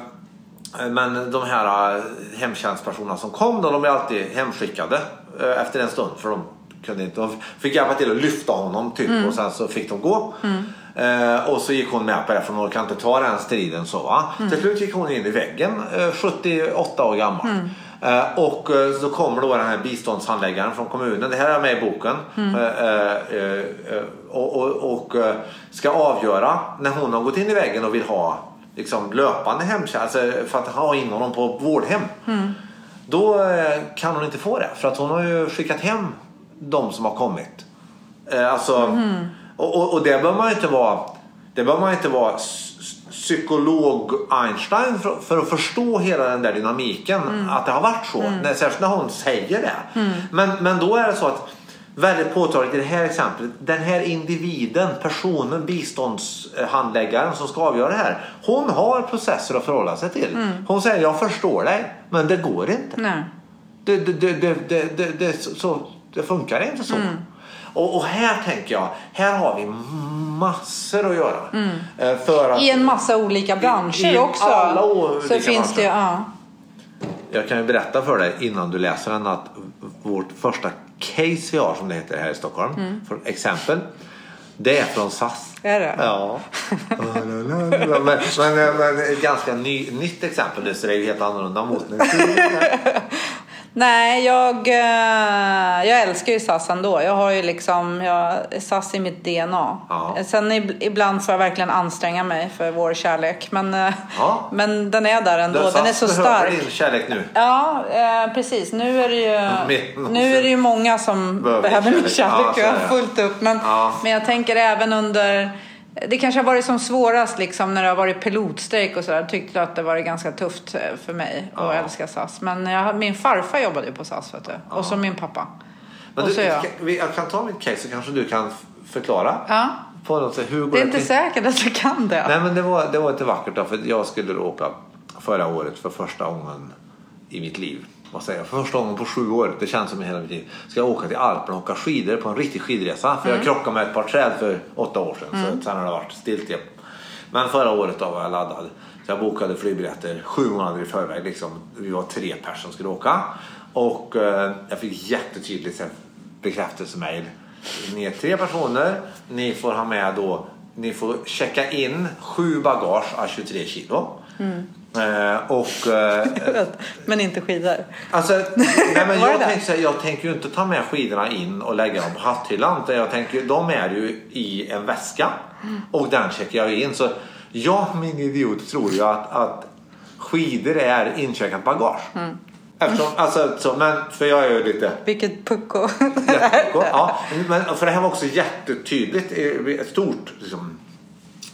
men de här eh, hemtjänstpersonerna som kom då, de blev alltid hemskickade eh, efter en stund. För de kunde inte, de fick hjälpa till att lyfta honom typ och sen så fick de gå. Eh, och så gick hon med på det för hon orkade inte ta den striden så. Va? Till slut gick hon in i väggen, eh, 78 år gammal. Eh, och eh, så kommer då den här biståndshandläggaren från kommunen, det här är med i boken. Eh, eh, eh, och och, och ska avgöra när hon har gått in i väggen och vill ha liksom, löpande hemtjänst alltså, för att ha in honom på vårdhem. Då eh, kan hon inte få det för att hon har ju skickat hem de som har kommit. Alltså, och, och, och det bör man inte vara det bör man inte vara psykolog Einstein för, för att förstå hela den där dynamiken. Att det har varit så. När, särskilt när hon säger det. Men, men då är det så att väldigt påtagligt i det här exemplet. Den här individen, personen, biståndshandläggaren som ska avgöra det här. Hon har processer att förhålla sig till. Hon säger jag förstår dig men det går inte. Nej. Det, det, det, det, det, det, det, så, det funkar inte så. Och, och här tänker jag, här har vi massor att göra. Eh, För att, I en massa olika branscher i också. alla olika så finns det ju, ja. Jag kan ju berätta för dig innan du läser den att vårt första case vi har som det heter här i Stockholm. För exempel. Det är från SAS. Är det? Ja. men, men, men ett ganska ny, nytt exempel så det är ju helt annorlunda mot nu. Nej, jag, eh, jag älskar ju SAS ändå. Jag har ju liksom, jag, SAS i mitt DNA. Ja. Sen ib- ibland får jag verkligen anstränga mig för vår kärlek. Men, eh, Ja. men den är där ändå. Den är så stark. din kärlek nu. Ja, eh, precis. Nu är det ju, nu är det ju många som Behöver behöver min kärlek. Ja, jag har fullt upp. Men, men jag tänker även under... Det kanske har varit som svårast liksom, när det har varit pilotstrejk och sådär. Tyckte att det var ganska tufft eh, för mig att Ja. älska SAS. Men jag, min farfar jobbade ju på SAS vet du. Och så min pappa. Men och du, så jag. jag kan ta mitt case så kanske du kan förklara. Ja. På något sätt, hur Det är inte till? säkert att jag kan det. Nej men det var, det var inte vackert då, för jag skulle åka förra året för första gången i mitt liv. Säger jag? För första gången på sju år, det känns som i hela mitt liv. Ska jag åka till Alperna och åka skidor på en riktig skidresa. För jag krockade med ett par träd för åtta år sedan. Så sen har det varit stiltje. Men förra året då var jag laddad. Så jag bokade flygbiljetter sju månader i förväg. Liksom. Vi var tre personer som skulle åka. Och eh, jag fick jättetydligt bekräftelsemail. Ni är tre personer. Ni får ha med då ni får checka in sju bagage av 23 kilo. Eh, och eh, Men inte skidor. Alltså, nej men jag, här, jag tänker ju inte ta med skidorna in och lägga dem på hatthyllan. Jag tänker, de är ju i en väska och den checkar jag in. Så jag, min idiot, tror ju att, att skidor är incheckat bagage. Eftersom, alltså, så, men, för jag är ju lite Vilket pucko. jätteko. Ja, men för det här var också jättetydligt, eh, stort liksom,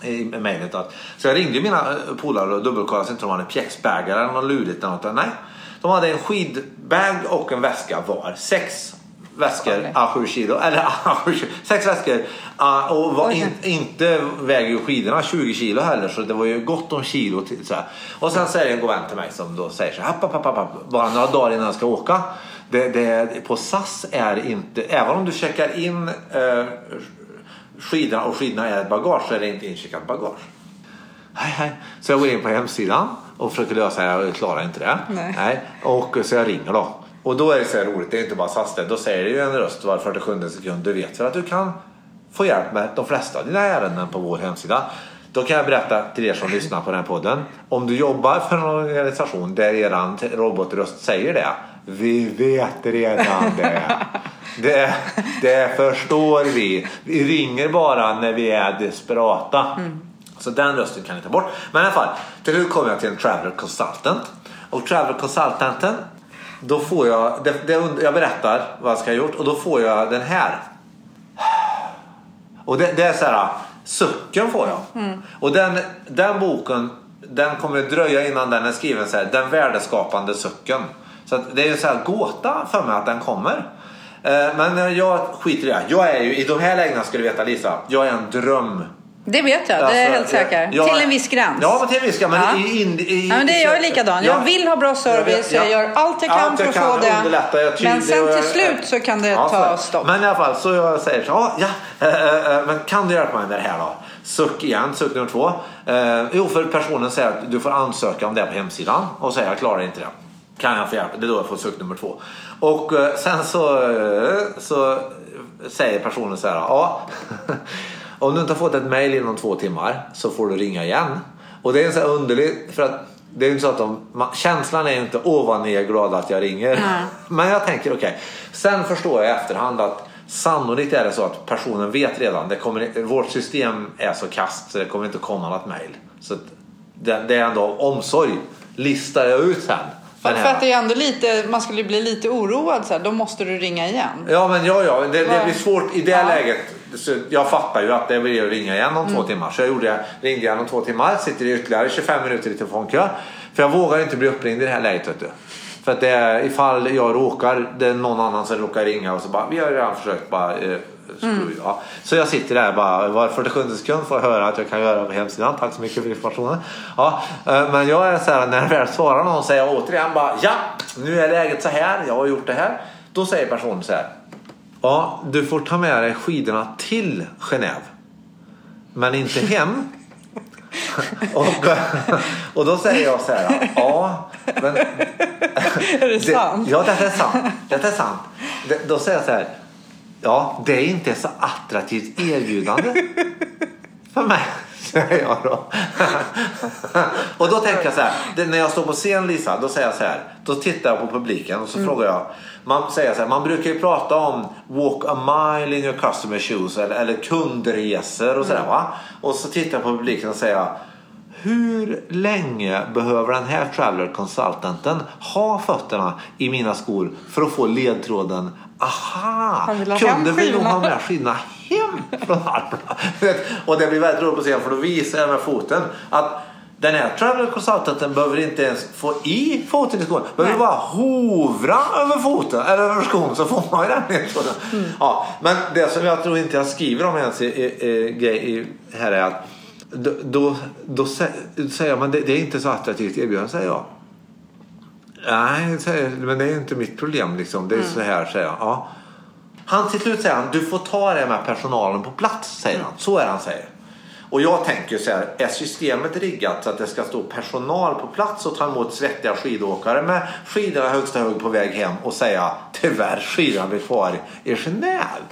i mejlet. Så jag ringde mina eh, polare och dubbelkollade så inte de hade pjäxbägar eller något lurigt. Eller något. Nej, de hade en skidbag och en väska var. Sex väskor à 7 kilo. Eller à 7 kilo. Sex väskor. och var in, inte väger ju skidorna 20 kilo heller. Så det var ju gott om kilo. Till, så här. Och sen säger en god vän till mig som då säger så här. Bara några dagar innan jag ska åka. Det, det, på SAS är inte, även om du checkar in eh, skidorna och skidorna är ett bagage så är det inte incheckat bagage. Hej, hej. Så jag går in på hemsidan och försöker lösa det. Jag klarar inte det. Nej. Och så jag ringer då. Och då är det så här roligt. Det är inte bara SAS. Då säger det ju en röst var 47 sekund. Du vet väl att du kan få hjälp med de flesta av dina ärenden på vår hemsida. Då kan jag berätta till er som lyssnar på den här podden. Om du jobbar för en organisation där eran robotröst säger det. Vi vet redan det. Det, det förstår vi. Vi ringer bara när vi är desperata. Så den rösten kan ni ta bort. Men i alla fall, till slut kommer jag till en traveler consultant. Och traveler consultanten, då får jag, det, det, jag berättar vad jag ska ha gjort och då får jag den här. Och det, det är så här, sucken får jag. Och den, den boken, den kommer dröja innan den är skriven så här, den värdeskapande sucken. Så det är en så här gåta för mig att den kommer. Eh, Men jag skiter i det. Jag är ju, i de här lägena skulle du veta Lisa, jag är en dröm Det vet jag, det är Alltså, jag helt säker. jag- till en viss gräns. Ja, men till en viss gräns. Men Ja. i, in, i, Ja, men det är jag är likadan. Jag Ja. vill ha bra service, jag, vet, gör allt jag kan Allt för att få det. jag men sen till jag- slut så kan det Ja, så ta det. stopp. Men i alla fall, så jag säger så ja, ja eh, eh, men kan du hjälpa mig med det här då? Suck igen, suck nummer två. Eh, jo, för personen säger att du får ansöka om det på hemsidan och säger jag klarar inte det. Kan jag få hjälp? Det är då jag får suck nummer två. Och eh, sen så, eh, så säger personen så här, ja. Om du inte har fått ett mail inom två timmar så får du ringa igen. Och det är så här underligt för att det är inte så att de, känslan är inte åh vad ni är glada att jag ringer. Men jag tänker okej. Sen förstår jag i efterhand att sannolikt är det så att personen vet redan. Det kommer, vårt system är så kast så det kommer inte komma något mail. Så det, det är ändå omsorg. Listar jag ut sen. För, för att det är ändå lite, man skulle bli lite oroad så här, då måste du ringa igen. Ja men ja, ja. Det, det blir svårt i det Ja. läget. Så jag fattar ju att det blir att ringa igen om Mm. två timmar. Så jag gjorde, ringde igen om två timmar. Sitter i ytterligare 25 minuter i telefonkö. För jag vågar inte bli uppringd i det här läget vet du. För att det är, ifall jag råkar, det är någon annan som råkar ringa och så bara, vi har redan försökt bara eh, Mm. ja. Så jag sitter där bara, var 47 sekund får jag höra att jag kan göra på hemsidan. Tack så mycket för informationen. Ja, eh, men jag är så här, när jag väl svarar någon säger jag återigen bara, ja, nu är läget så här, jag har gjort det här. Då säger personen så här, Ja, du får ta med dig skidorna till Genève. Men inte hem. och, och då säger jag så här. Ja, men... Är det sant? ja, det är sant. Det är sant. Det, då säger jag så här. Ja, det är inte så attraktivt erbjudande för mig. Säger jag då. och då tänker jag så här. När jag står på scen Lisa, då säger jag så här. Då tittar jag på publiken och så frågar jag. Man säger så här, man brukar ju prata om walk a mile in your customer shoes eller, eller kundresor och sådär va. Och så tittar jag på publiken och säger hur länge behöver den här traveler consultanten ha fötterna i mina skor för att få ledtråden Aha! Han vill ha Kunde vi nog skidorna." ha med skidorna hem från Alperna? och det blir väldigt roligt att se för då visar jag med foten att Den här travel consultanten behöver inte ens få i foten i skon. Behöver Nej. bara hovra över foten eller över skon så får man ju den ledtråden. Mm. Ja, men det som jag tror inte jag skriver om ens i, i, i, här är att då, då, då sä- säger man det, det är inte så attraktivt erbjudande säger jag. Nej, men det är inte mitt problem liksom. Det är så här säger jag. Ja. Han till slut säger han, du får ta det med personalen på plats, säger han. Så är han säger. Och jag tänker så här, är systemet riggat så att det ska stå personal på plats och ta emot svettiga skidåkare med skidorna högsta hög på väg hem och säga tyvärr skidorna blir kvar i Genève.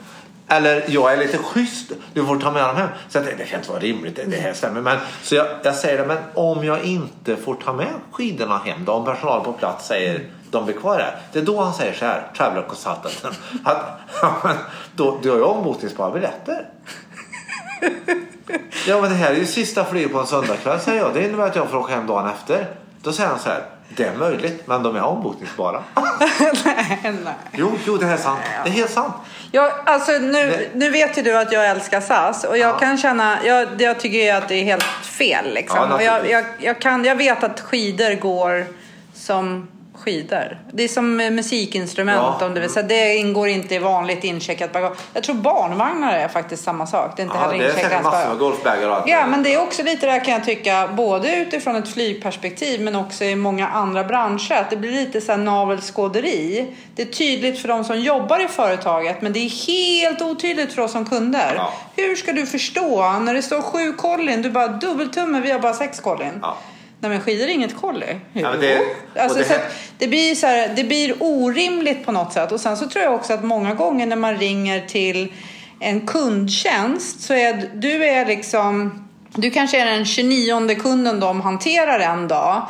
Eller jag är lite schysst, du får ta med dem hem. Så jag det, det kan inte vara rimligt, det, det här stämmer. Men, så jag, jag säger det, men om jag inte får ta med skidorna hem då, om personal på plats säger de blir kvar här. Det är då han säger så här, traveler consultanten. Att, då, du har ju ombokningsbara biljetter. Ja men det här är ju sista flyget på en söndagkväll säger jag. Det innebär att jag får åka hem dagen efter. Då säger han så här. Det är möjligt men de är ombokningsbara. nej, nej. Jo, jo det är sant. Det är helt sant. Jag, alltså nu, nu vet ju du att jag älskar SAS och jag Ja. kan känna, jag, jag tycker ju att det är helt fel liksom. Ja, och jag, naturligtvis. jag, jag, kan, jag vet att skidor går som skidor. Det är som med musikinstrument Ja. om du vill säga. Det ingår inte i vanligt incheckat bagage. Jag tror barnvagnar är faktiskt samma sak. Det är inte Ja, heller det incheckat massor bagage. med golfbagar och allt. Ja, men det är också lite där kan jag tycka, både utifrån ett flygperspektiv men också i många andra branscher, att det blir lite så här navelskåderi. Det är tydligt för de som jobbar i företaget, men det är helt otydligt för oss som kunder. Ja. Hur ska du förstå när det står sju kollin, du bara dubbeltumme, vi har bara sex kollin. Ja. Nej men skidor är inget kolli. Ja, det- alltså, det så det, blir så här, det blir orimligt på något sätt. Och sen så tror jag också att många gånger när man ringer till en kundtjänst så är du är liksom du kanske är den 29 kunden de hanterar en dag.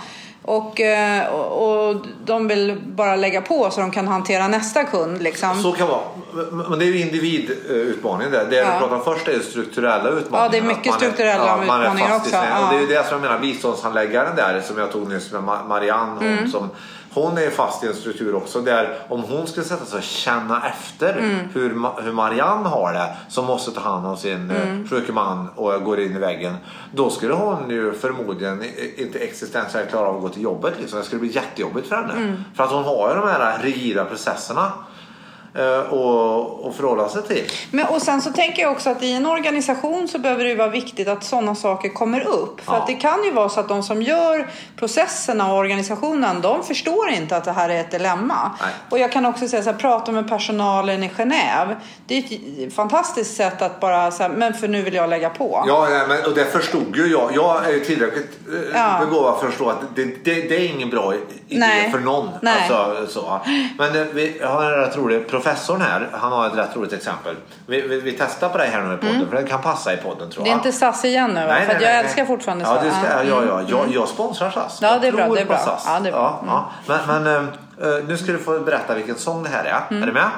Och, eh, och, och de vill bara lägga på så de kan hantera nästa kund. Liksom. Så kan det vara. Men det är ju individutmaningen där. Det Ja. du pratar om först är ju strukturella utmaningar. Ja, det är mycket strukturella är utmaningar fast i också. Ja. Och det är ju det som jag menar, biståndshandläggaren där som jag tog nyss med Ma- Marianne. Hon, Mm. som, hon är ju fast i en struktur också där om hon ska sätta sig och känna efter Mm. hur, hur Marianne har det som måste ta hand om sin Mm. mm. sjuke man och går in i väggen. Då skulle hon ju förmodligen inte existentiellt klara av att gå till jobbet. Liksom. Det skulle bli jättejobbigt för henne. Mm. För att hon har ju de här rigida processerna eh, och, och förhålla sig till. Men, och sen så tänker jag också att i en organisation så behöver det vara viktigt att sådana saker kommer upp. För Ja. att det kan ju vara så att de som gör processerna och organisationen, de förstår inte att det här är ett dilemma. Nej. Och jag kan också säga så här, prata med personalen i Genève. Det är ett fantastiskt sätt att bara säga, men för nu vill jag lägga på. Ja, men, och det förstod ju jag. Jag är ju tillräckligt eh, Ja. begåvad för att förstå att det, det, det är ingen bra idé Nej. för någon. Nej. Alltså, så. Men eh, vi har en rätt rolig, professorn här, han har ett rätt roligt exempel. Vi, vi, vi testar på det här nu i podden, för det kan passa i podden tror Mm. Det är jag. inte SAS igen nu va? Nej, för nej, jag nej, älskar fortfarande ja, SAS. det ska, ja, Mm. ja, jag, jag sponsrar SAS. Ja, Jag det är bra, det är bra. SAS. Ja, det är bra. Mm. Ja, ja. Men, men eh, nu ska du få berätta vilken sång det här är. Mm. Är du med?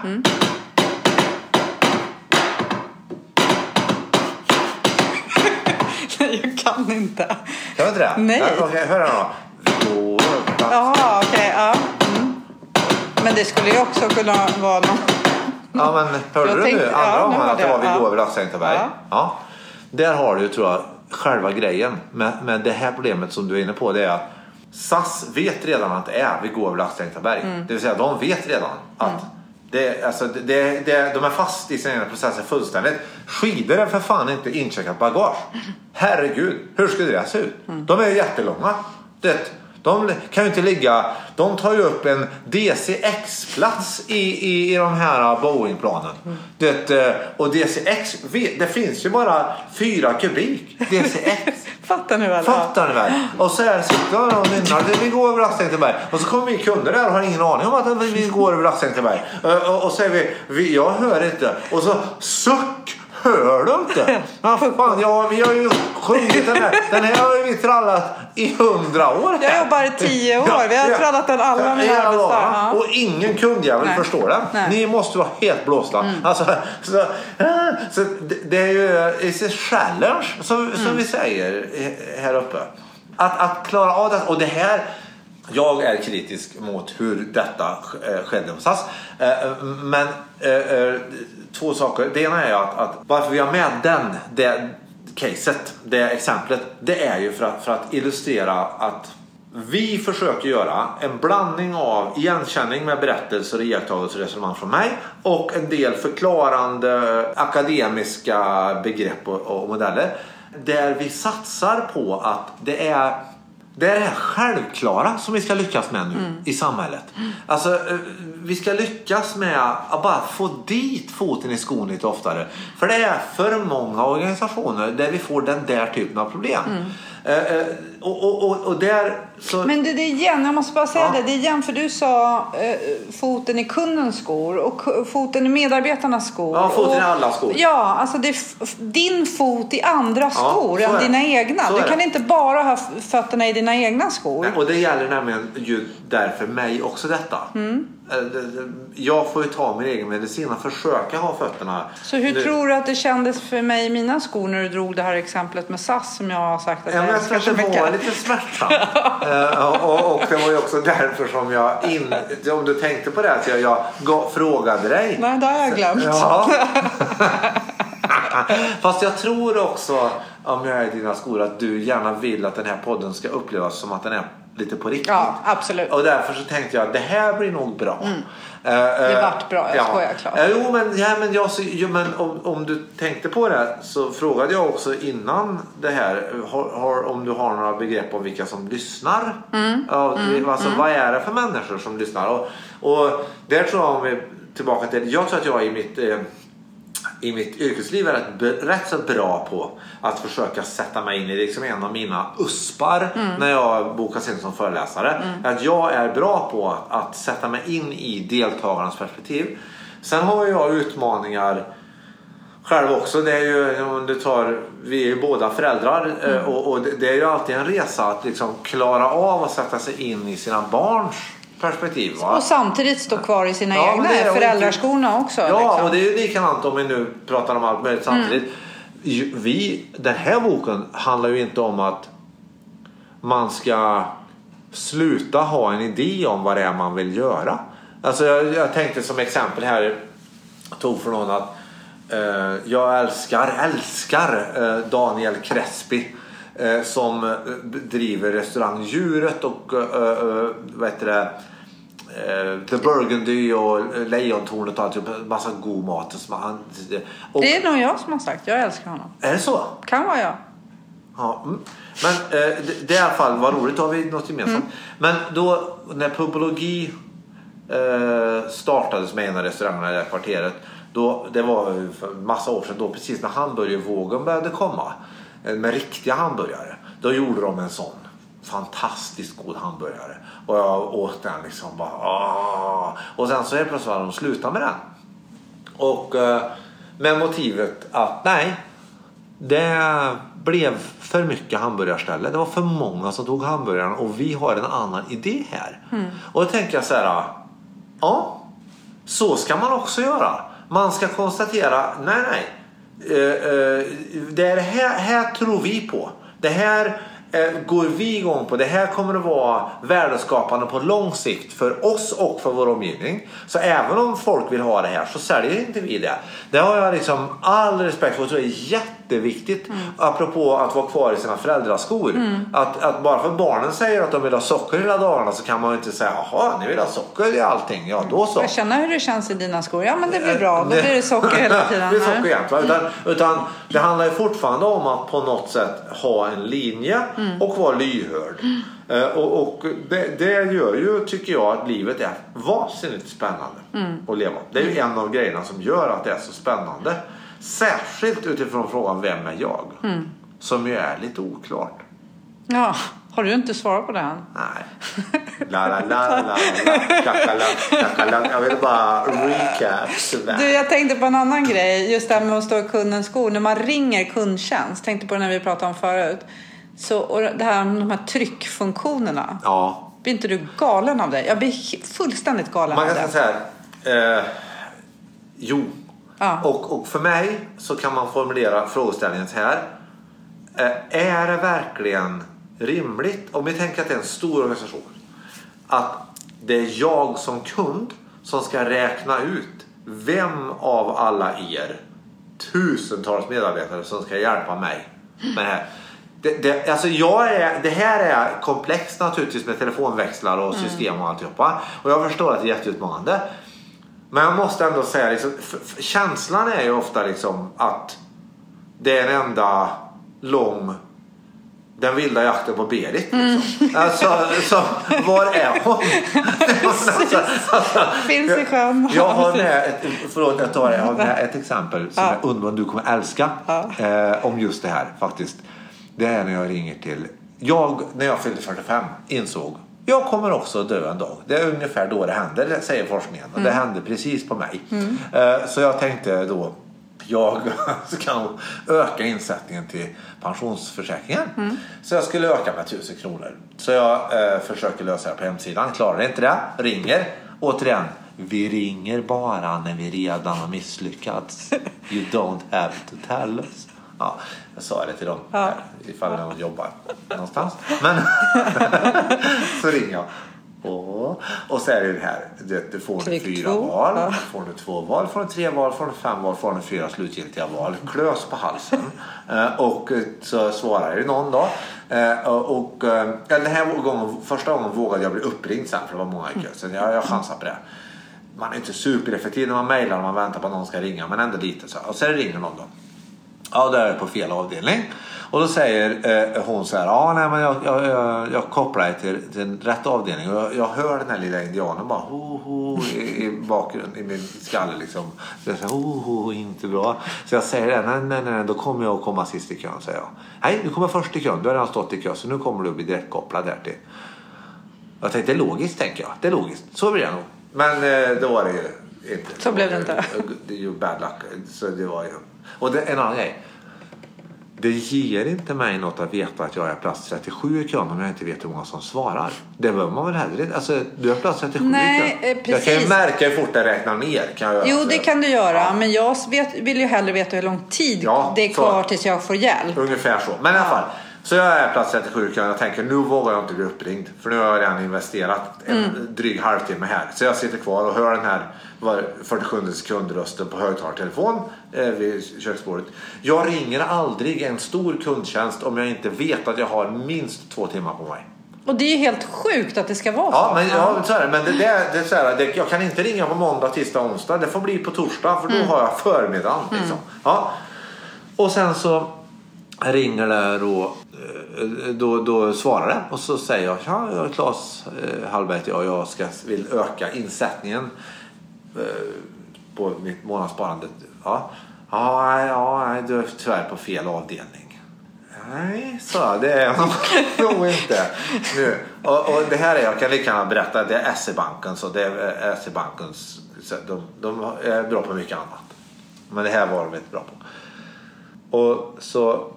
jag kan inte. Kan du inte det? Nej. Ja, Okej, hör här då. Jaha, okej. ja. Mm. Men det skulle ju också kunna vara någon... Ja men hörde du tänkte- nu andra ja, gången att det var jag. vi Ja. går över Laxängtaberg? Ja. Ja. Där har du tror jag själva grejen med, med det här problemet som du är inne på. Det är att SAS vet redan att det är vi går över Laxängtaberg. Mm. Det vill säga de vet redan att det, alltså, det, det, de är fast i sina egna processer fullständigt. Skidor är för fan inte incheckat bagage. Herregud, hur skulle det se ut? Mm. De är ju jättelånga. Det, de kan ju inte ligga... De tar ju upp en DCX-plats i, i, i de här Boeing-planen. Det, eh, och DCX, det finns ju bara fyra kubik. DCX. Fattar ni väl? Fattar ni väl? Och så här sitter de och nynnar. Vi går över Laxängtaberg. Och så kommer vi kunder där och har ingen aning om att vi går över Laxängtaberg. Och, och, och säger vi, vi, jag hör inte. Och så suck. Hör du inte? Ja, fan, ja, vi har ju sjungit den här. Den här har vi trallat i hundra år. här. Jag jobbar i tio år. Vi har trallat den alla mina Ja, arbetsdagar. Och ingen kundjävel förstår den. Nej. Mm. Ni måste vara helt blåsta. Alltså, så, så det, är ju a challenge som, som Mm. vi säger här uppe. Att, att klara av det. Och det här jag är kritisk mot hur detta eh, skedde hos SAS. Eh, eh, men två saker. Det ena är att, att varför vi har med den, det, caset, det exemplet, det är ju för att, för att illustrera att vi försöker göra en blandning av igenkänning med berättelser, iakttagelser och resonemang från mig och en del förklarande akademiska begrepp och, och modeller. Där vi satsar på att det är det är det här självklara som vi ska lyckas med nu Mm. i samhället. Alltså, eh, vi ska lyckas med att bara få dit foten i skon lite oftare. För det är för många organisationer där vi får den där typen av problem. Eh, och, och, och, och där så... Men det, det är igen, jag måste bara säga Ja. det, det är igen för du sa eh, foten i kundens skor och foten i medarbetarnas skor. Ja, foten i allas skor. Ja, alltså det din fot i andra skor än dina egna. Så Du kan det. inte bara ha fötterna i dina egna skor. Nej, Och det gäller nämligen ju därför mig också detta. Mm. Jag får ju ta min egen medicin och försöka ha fötterna. Så hur Nu- tror du att det kändes för mig i mina skor när du drog det här exemplet med SAS som jag har sagt att Ja, jag älskar så att det var mycket? lite smärtsamt. Eh, och, och det var ju också därför som jag, in, om du tänkte på det, att jag, jag frågade dig. Nej, det har jag glömt. Ja. Fast jag tror också, om jag är i dina skor, att du gärna vill att den här podden ska upplevas som att den är lite på riktigt. Ja, absolut. Och därför så tänkte jag att det här blir nog bra. Eh, Det eh, vart bra, jag skojar, Claes. Eh, Jo men, ja, men, jag, så- jo, men om, om du tänkte på det så frågade jag också innan det här har, har, om du har några begrepp om vilka som lyssnar. Mm. Ja, alltså, Vad är det för människor som lyssnar? Och, och där tror jag om vi tillbaka till, jag tror att jag i mitt eh, i mitt yrkesliv är rätt, rätt så bra på att försöka sätta mig in i liksom en av mina uspar när jag bokas in som föreläsare. Att jag är bra på att, att sätta mig in i deltagarnas perspektiv. Sen har jag utmaningar själv också. Det är ju, om du tar, vi är ju båda föräldrar eh, och, och det, det är ju alltid en resa att liksom klara av att sätta sig in i sina barns perspektiv. Va? Och samtidigt stå kvar i sina Ja, egna det föräldraskorna också. Ja, liksom. och det är ju likadant om vi nu pratar om allt möjligt samtidigt. Mm. Vi, den här boken handlar ju inte om att man ska sluta ha en idé om vad det är man vill göra. Alltså jag, jag tänkte som exempel här, tog från någon att eh, jag älskar, älskar eh, Daniel Crespi som eh, driver restaurang Djuret och eh, eh, vad heter det, eh, The Burgundy och Lejontornet och allt, massa god mat. Och, Det är nog jag som har sagt. Jag älskar honom. är det så? Kan vara jag. Ja, mm. Men eh, det, det är i alla fall vad roligt, då har vi något gemensamt. Men då när pubologi eh, startades med en av restaurangerna i det här kvarteret. Då, det var för massa år sedan, då precis när hamburgervågen började komma. Eh, Med riktiga hamburgare. Då gjorde de en sån fantastiskt god hamburgare. Och jag åt den liksom bara "Åh!" Och sen så helt plötsligt hade de slutat med den. Och eh, med motivet att nej, det blev för mycket hamburgarställe. Det var för många som tog hamburgaren och vi har en annan idé här. Och då tänker jag så här. Ja, så ska man också göra. Man ska konstatera, nej nej. Eh, eh, det här, här tror vi på. Det här eh, går vi igång på. Det här kommer att vara värdeskapande på lång sikt för oss och för vår omgivning. Så även om folk vill ha det här så säljer inte vi det. Det har jag liksom all respekt för och tror det är jätteviktigt. Apropå att vara kvar i sina föräldraskor. Att, att bara för att barnen säger att de vill ha socker hela dagarna så kan man ju inte säga jaha ni vill ha socker i allting. Ja då så. Jag känner hur det känns i dina skor. Ja, men det blir bra. Då blir det socker hela tiden. det blir socker jämt. va? Utan, utan det handlar ju fortfarande om att på något sätt ha en linje Mm. och vara lyhörd. Eh, och och det, det gör ju, tycker jag, att livet är vansinnigt spännande Mm. att leva. Det är ju en av grejerna som gör att det är så spännande. Särskilt utifrån frågan vem är jag? Mm. Som ju är lite oklart. Ja, har du inte svarat på det än? Nej. La, la, la, la, la. Jag vill bara recap. Du, jag tänkte på en annan grej. Just det här med att stå i kundens skor. När man ringer kundtjänst. Tänkte på det när vi pratade om förut. Så, och det här med de här tryckfunktionerna. Ja, Blir inte du galen av det? Jag blir fullständigt galen Man av kan det. säga så här. Eh, jo. Ja. Och, och för mig så kan man formulera frågeställningen så här. Eh, är det verkligen rimligt, om vi tänker att det är en stor organisation, att det är jag som kund som ska räkna ut vem av alla er tusentals medarbetare som ska hjälpa mig med det här. Det, det, alltså jag är, det här är komplext naturligtvis med telefonväxlar och system och alltihopa. Och jag förstår att det är jätteutmanande. Men jag måste ändå säga, liksom, känslan är ju ofta liksom att det är en enda lång den vilda jakten på Berit. Liksom. Alltså, så, var är hon? alltså, alltså, Finns i sjön. jag har med ett, förlåt, jag, tar det. jag har med ett exempel som Ja. är underbart du kommer älska. Ja. Eh, om just det här faktiskt. Det är när jag ringer till... Jag, när jag fyllde 45, insåg jag kommer också dö en dag. Det är ungefär då det händer, säger forskningen. Och det hände precis på mig. Eh, så jag tänkte då jag ska nog öka insättningen till pensionsförsäkringen. Så jag skulle öka med 1000 kronor. Så jag eh, försöker lösa det på hemsidan. Klarar inte det. Ringer. Återigen. Vi ringer bara när vi redan har misslyckats. You don't have to tell us. Ja, jag sa det till dem här, ifall de jobbar någonstans. Men så ringer jag. Och, och så är det det här. Du, du får Klick fyra två. val. Ja. Får du två val, får du tre val, får du fem val, får du fyra slutgiltiga val. Klös på halsen. Eh, och eh, så svarar ju någon då. Eh, och, eh, den här gången, första gången vågade jag bli uppringd sen för det var många i kö. Så jag, jag chansar på det. Man är inte supereffektiv när man mejlar och man väntar på att någon ska ringa. Men ändå lite så. Och sen ringer någon då. Ja, där är jag på fel avdelning. Och då säger eh, hon så här, ja nej men jag, jag, jag, jag kopplar dig till, till rätt avdelning. Och jag, jag hör den här lilla indianen bara ho, ho, i, i bakgrunden, i min skalle liksom. Så jag säger, ho, ho, inte bra. Så jag säger det, nej, nej, nej, då kommer jag att komma sist i kön, säger jag. Nej, du kommer först i kön, du har redan stått i kö, så nu kommer du att bli direktkopplad därtill. Jag tänkte, det är logiskt, tänker jag. Det är logiskt, så blir det nog. Men eh, då var det ju inte. Så blev det inte. Det är ju bad luck. Så det var ju... Och det, en annan grej. Det ger inte mig något att veta att jag är plats 37 i kön om jag inte vet hur många som svarar. Det behöver man väl heller inte. Alltså, du är plats 37 Nej, i kön. eh, Jag kan ju märka hur fort det räknar ner. Kan jag. Jo, Så- det kan du göra. Ja. Men jag vet, vill ju hellre veta hur lång tid Ja, det är så. kvar tills jag får hjälp. Ungefär så. Men i alla fall. Så jag är plats 37 i. Jag tänker nu vågar jag inte bli uppringd. För nu har jag redan investerat en Mm. dryg halvtimme här. Så jag sitter kvar och hör den här var 47 sekundrösten på högtalartelefon eh, vid köksbordet. Jag ringer aldrig en stor kundtjänst om jag inte vet att jag har minst två timmar på mig. Och det är ju helt sjukt att det ska vara Ja, så. men, ja, så är det. Men det, det, det, så här, det, jag kan inte ringa på måndag, tisdag, onsdag. Det får bli på torsdag för då har jag förmiddagen. Liksom. Ja. Och sen så ringer det då, Eh, då, då svarar det och så säger jag ja, Claes eh, Hallberg heter jag, jag ska, vill öka insättningen eh, på mitt månadssparande. Ja, ja, nej, ja, du är tyvärr på fel avdelning. Nej, så jag, det är jag nog- inte. Nu. Och, och det här är, jag kan lika gärna berätta, det är SE-banken. Så det är SE-bankens, så de, de är bra på mycket annat. Men det här var de inte bra på. Och så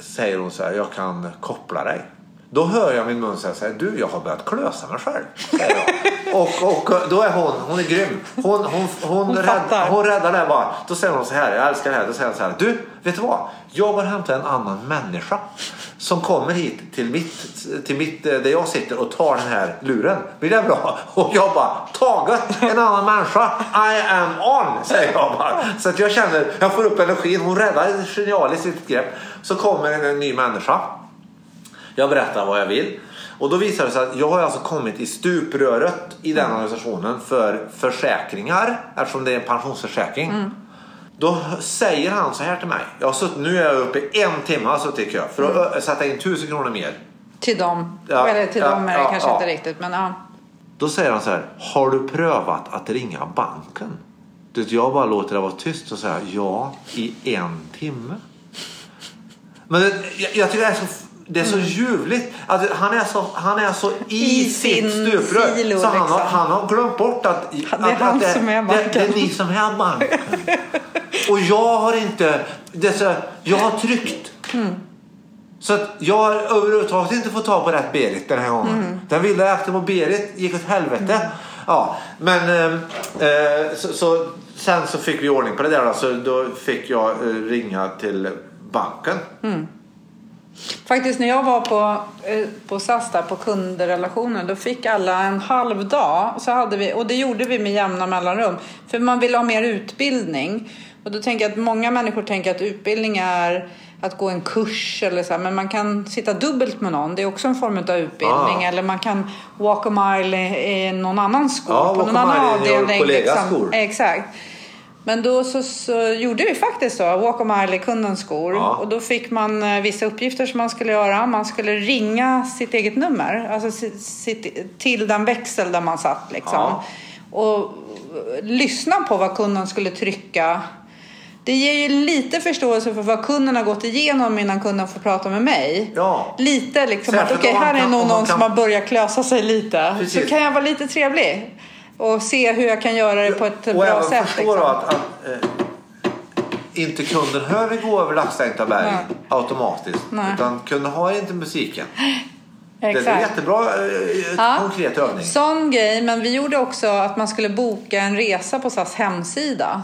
säger hon så här, jag kan koppla dig. Då hör jag min mun säga så här, du jag har börjat klösa mig själv. Och, och då är hon, hon är grym. Hon, hon, hon, Hon rädd, hon räddar det bara. Då säger hon så här, jag älskar det här. Då säger hon så här, du vet du vad? Jag bara hämtar en annan människa som kommer hit till mitt, till mitt, eh, där jag sitter och tar den här luren. Blir det bra? Och jag bara, taget en annan människa. I am on, säger jag bara. Så att jag känner, jag får upp energin. Hon räddar ett genialiskt litet grepp. Så kommer en, en ny människa. Jag berättar vad jag vill. Och då visar det sig att jag har alltså kommit i stupröret i den organisationen för försäkringar eftersom det är en pensionsförsäkring. Mm. Då säger han så här till mig. Jag har suttit, nu är jag uppe i en timme har suttit i kö för att ö- sätta in tusen kronor mer. Till dem. Ja, Eller till ja, dem är det ja, kanske inte riktigt. Men ja. Då säger han så här. Har du prövat att ringa banken? Du vet, jag bara låter det vara tyst och säger ja i en timme. Men jag, jag tycker det är så, det är så ljuvligt. Att han, är så, han är så i, I sitt sin stuprör. silo, så han, har, liksom. han har glömt bort att, Det är att, han att det, som är det, det är ni som är banken. och jag har inte... Det så, jag har tryckt. Så att jag har överhuvudtaget inte fått tag på rätt Berit den här gången. Mm. Den vilda jakten på Berit gick åt helvete. Ja, men eh, eh, så, så, sen så fick vi ordning på det där. då, Så då fick jag eh, ringa till banken. Faktiskt när jag var på, eh, på SAS där på kundrelationen då fick alla en halv dag. Så hade vi, och det gjorde vi med jämna mellanrum. För man ville ha mer utbildning. Och då tänker jag att många människor tänker att utbildning är att gå en kurs eller så här, men man kan sitta dubbelt med någon. Det är också en form av utbildning. Ah. Eller man kan walk a mile i, i någon annan skor. Ja, på någon annan avdelning. skor. Exakt. Men då så, så gjorde vi faktiskt så, walk a mile i kundens skor. Ja. Och då fick man eh, vissa uppgifter som man skulle göra. Man skulle ringa sitt eget nummer, alltså sitt, sitt, till den växel där man satt liksom. Ja. Och eh, lyssna på vad kunden skulle trycka. Det ger ju lite förståelse för vad kunden har gått igenom innan kunden får prata med mig. Ja. Lite liksom att Särskilt okej, om man här är någon som kan- har börjat klösa sig lite. Precis. Så kan jag vara lite trevlig. Och se hur jag kan göra det på ett och bra sätt. förstå Liksom. att, att eh, inte kunden hör vi gå över lastsänkta berg Nej. automatiskt. Nej. Utan kunden har inte musiken. Det är en Exakt. jättebra eh, Ja. konkret övning. Sån grej, men vi gjorde också att man skulle boka en resa på SAS hemsida.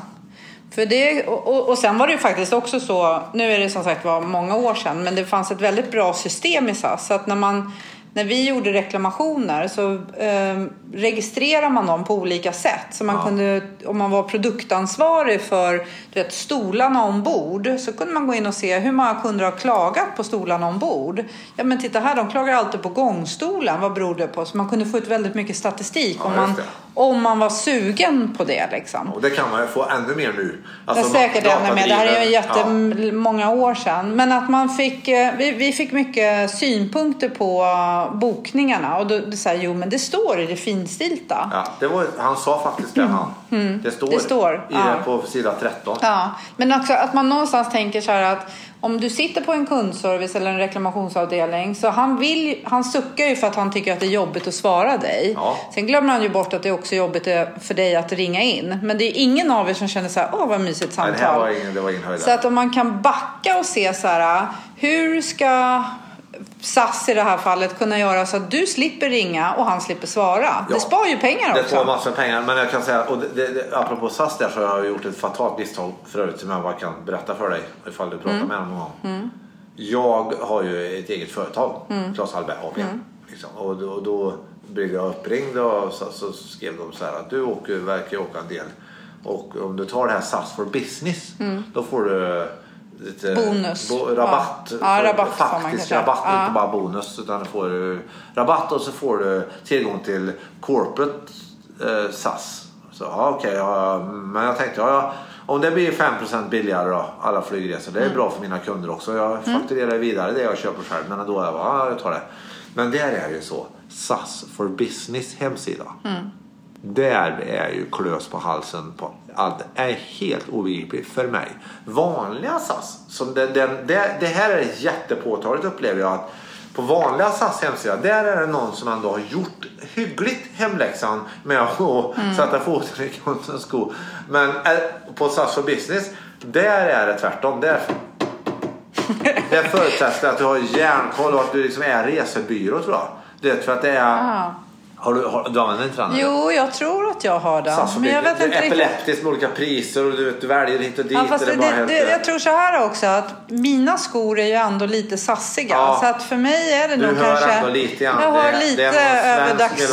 För det, och, och- och sen var det ju faktiskt också så, nu är det som sagt var många år sedan, men det fanns ett väldigt bra system i SAS. Så att när, man, när vi gjorde reklamationer så eh, registrerar man dem på olika sätt. Så man Ja. kunde, om man var produktansvarig för du vet, stolarna ombord så kunde man gå in och se hur många kunder har klagat på stolarna ombord. Ja men titta här, de klagar alltid på gångstolen. Vad beror det på? Så man kunde få ut väldigt mycket statistik Ja, om, man, om man var sugen på det liksom. Och det kan man ju få ännu mer nu. Det är Alltså, säkert ännu mer. Det här är ju jättemånga år sedan. Men att man fick, eh, vi, vi fick mycket synpunkter på eh, bokningarna. Och då, det så här, jo men det står i det finstilta. Ja, det var, han sa faktiskt det han. Det står, Mm. Det står, i ja. det på sida 13. Ja, men också att man någonstans tänker så här att om du sitter på en kundservice eller en reklamationsavdelning så han, vill, han suckar ju för att han tycker att det är jobbigt att svara dig. Ja. Sen glömmer han ju bort att det är också jobbigt eh, för dig att ringa in. Men det är ingen av er som känner så här, åh vad mysigt Nej, samtal. det här var ingen, det var ingen höjdare. Så att om man kan backa och se så här, hur ska SAS i det här fallet kunna göra så att du slipper ringa och han slipper svara? Ja. Det spar ju pengar Det också. tar massor med pengar. Men jag kan säga, och det, det, det, apropå SAS där så har jag gjort ett fatalt misstag förut som jag bara kan berätta för dig ifall du pratar Mm. med honom någon gång. Jag har ju ett eget företag, Mm. Claes Hallberg AB. Liksom. Och då, då blev jag uppringd och så, så skrev de så här att du åker, verkar åka en del. Och om du tar det här SAS for business då får du lite Mm. Bonus. rabatt. Ja. Ja, rabatt Faktisk rabatt, Ja. inte bara bonus. Utan du får du rabatt och så får du tillgång till corporate eh, SAS. Så ja, okej, ja, men jag tänkte ja, om det blir 5% billigare då, alla flygresor. Det är bra för mina kunder också. Jag fakturerar vidare det jag köper själv. Men då jag bara, jag tar det. Men där är ju så. SAS for business hemsida. Där är ju klös på halsen på allt. Det är helt obegripligt för mig. Vanliga SAS, som den, den, det, det här är jättepåtagligt upplever jag att på vanliga SAS hemsida, där är det någon som ändå har gjort hyggligt hemläxan med att sätta foten i kundens sko. Men eh, på SAS for business, där är det tvärtom. Där, där förutsätts det att du har järnkoll och att du liksom är resebyrå tror jag. Du vet, för att det är... Ah. Har du, har, du använder inte den? eller? Jo, jag tror att jag har den. SAS men jag vet inte är riktigt. epileptiskt med olika priser och du, du väljer hit och dit. Ja, fast det det, det, jag tror så här också att mina skor är ju ändå lite sassiga. Ja. Så att för mig är det du nog hör kanske... ändå lite grann. Jag hör det, lite överdags...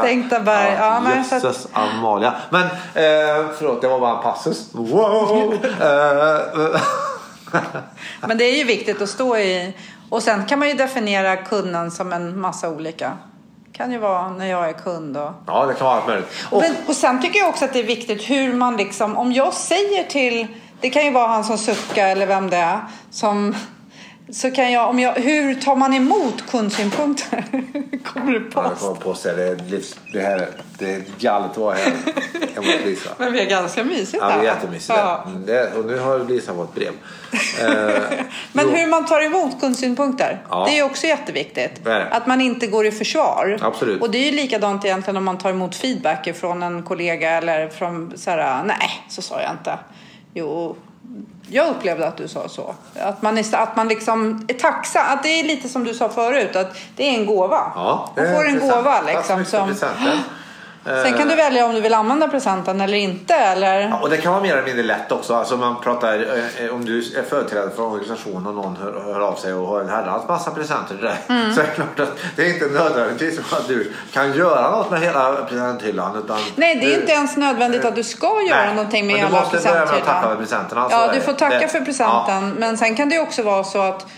Stängta berg. Ja, men så att- Jösses Amalia. Men eh, förlåt, det var bara en passus. Wow! eh, Men det är ju viktigt att stå i... Och sen kan man ju definiera kunden som en massa olika. Kan ju vara när jag är kund. Och... ja, det kan vara allt möjligt. Och, Men, och sen tycker jag också att det är viktigt hur man liksom... Om jag säger till... Det kan ju vara han som suckar eller vem det är. Som... Så kan jag, om jag, hur tar man emot kundsynpunkter? Kommer det Ja, post? kommer på att säga det, är livs, det här det är galet att vara här hemma hos Lisa. Men vi är ganska mysigt Ja, det är jättemysigt. Ja. Mm, det, och nu har Lisa fått brev. Eh, Men jo, hur man tar emot kundsynpunkter, Ja. det är också jätteviktigt. Det det. Att man inte går i försvar. Absolut. Och det är ju likadant egentligen om man tar emot feedback från en kollega eller från så här, nej, så sa jag inte. Jo, jag upplevde att du sa så. Att man, är, att man liksom är tacksam. Att det är lite som du sa förut, att det är en gåva. Ja, man får en gåva liksom. Som. Sen kan du välja om du vill använda presenten eller inte. Eller? Ja, och det kan vara mer eller mindre lätt också. Alltså man pratar, eh, om du är företrädare för en organisation och någon hör, hör av sig och har en herrans massa presenter till dig. Mm. Så är det klart att det är inte nödvändigtvis att du kan göra något med hela presenthyllan. Utan Nej, det är du, inte ens nödvändigt att du ska göra Nej, någonting med men du hela måste börja med att tacka för presenthyllan. presenterna. Ja, du får tacka Det- för presenten. Men sen kan det också vara så att eh,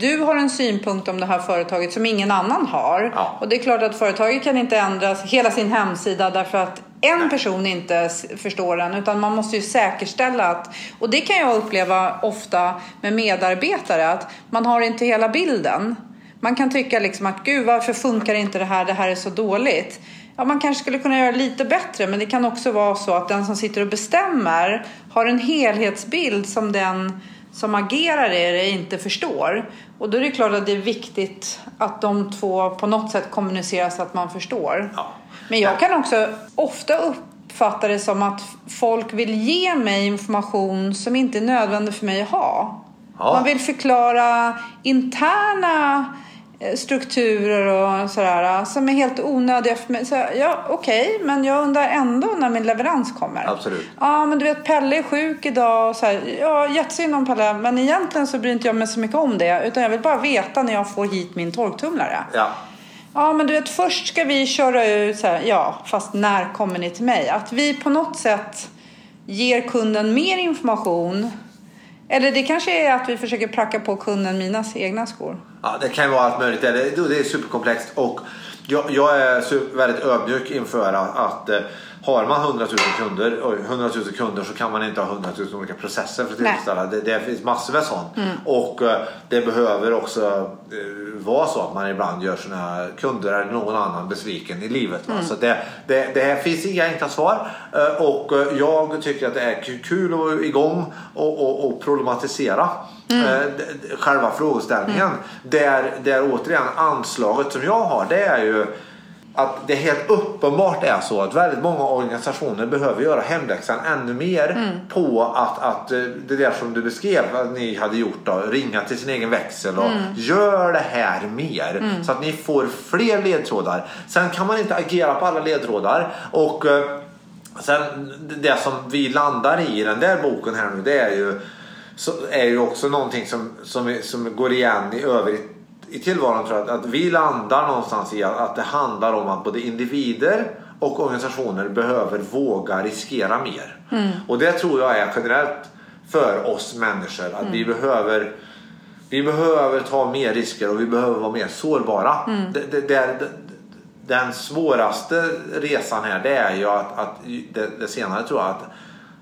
du har en synpunkt om det här företaget som ingen annan har. Ja. Och det är klart att företaget kan inte ändra hela sin hemsida därför att en person inte förstår den. Utan man måste ju säkerställa att, och det kan jag uppleva ofta med medarbetare, att man har inte hela bilden. Man kan tycka liksom att gud varför funkar inte det här, det här är så dåligt. Ja, man kanske skulle kunna göra lite bättre men det kan också vara så att den som sitter och bestämmer har en helhetsbild som den som agerar i det inte förstår. Och då är det klart att det är viktigt att de två på något sätt kommunicerar så att man förstår. Ja. Men jag kan också ofta uppfatta det som att folk vill ge mig information som inte är nödvändig för mig att ha. Ja. Man vill förklara interna strukturer och sådär som är helt onödiga för mig. Så, ja, Okej, men jag undrar ändå när min leverans kommer. Absolut. Ja, men du vet Pelle är sjuk idag. Och så här, ja, jättesynd om Pelle, men egentligen så bryr inte jag mig så mycket om det. Utan jag vill bara veta när jag får hit min torktumlare. Ja. Ja, men du vet först ska vi köra ut så här, ja, fast när kommer ni till mig? Att vi på något sätt ger kunden mer information. Eller det kanske är att vi försöker pracka på kunden mina egna skor. Ja, det kan ju vara allt möjligt. Det är, det är superkomplext och jag, jag är väldigt ödmjuk inför att, att eh, har man 100 000 kunder, oj, 100 000 kunder så kan man inte ha 100 000 olika processer för att tillfredsställa. Det, det finns massor med sånt. Och eh, det behöver också eh, vara så att man ibland gör sina kunder eller någon annan besviken i livet. Va? Så det, det, det här finns inga enkla svar. Eh, Och jag tycker att det är kul att vara igång och, och, och problematisera d- själva frågeställningen. Där, där återigen anslaget som jag har det är ju att det helt uppenbart är så att väldigt många organisationer behöver göra hemläxan ännu mer på att, att eh, det där som du beskrev att ni hade gjort då, ringa till sin egen växel och gör det här mer så att ni får fler ledtrådar. Sen kan man inte agera på alla ledtrådar och eh, sen det som vi landar i i den där boken här nu det är ju så är ju också någonting som, som, som går igen i övrigt i tillvaron tror jag att, att vi landar någonstans i att, att det handlar om att både individer och organisationer behöver våga riskera mer. Och det tror jag är generellt för oss människor att vi behöver vi behöver ta mer risker och vi behöver vara mer sårbara. Det, det, det, det, den svåraste resan här det är ju att, att det, det senare tror jag att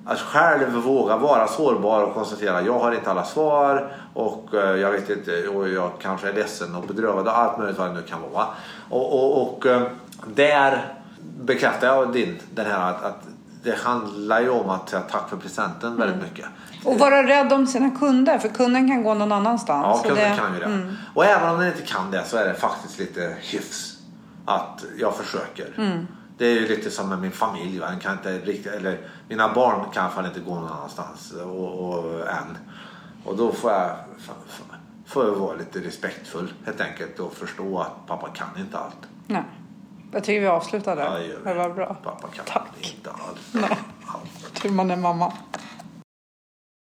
att själv våga vara sårbar och konstatera jag har inte alla svar och eh, jag vet inte och jag kanske är ledsen och bedrövad och allt möjligt vad det nu kan vara. Och, och, och eh, där bekräftar jag din, den här att, att det handlar ju om att säga tack för presenten väldigt mycket. Och vara rädd om sina kunder, för kunden kan gå någon annanstans. Ja, kunden det- kan ju det. Mm. Och även om den inte kan det så är det faktiskt lite hyfs att jag försöker. Mm. Det är lite som med min familj. Va? Den kan inte riktigt, eller mina barn kan fall inte gå någon annanstans och, och, än. Och då får jag, får jag vara lite respektfull helt enkelt och förstå att pappa kan inte allt. Nej. Jag tycker vi avslutar där. Ja, det var bra. Pappa kan Tack. inte allt. Nej. allt. Tur man är mamma.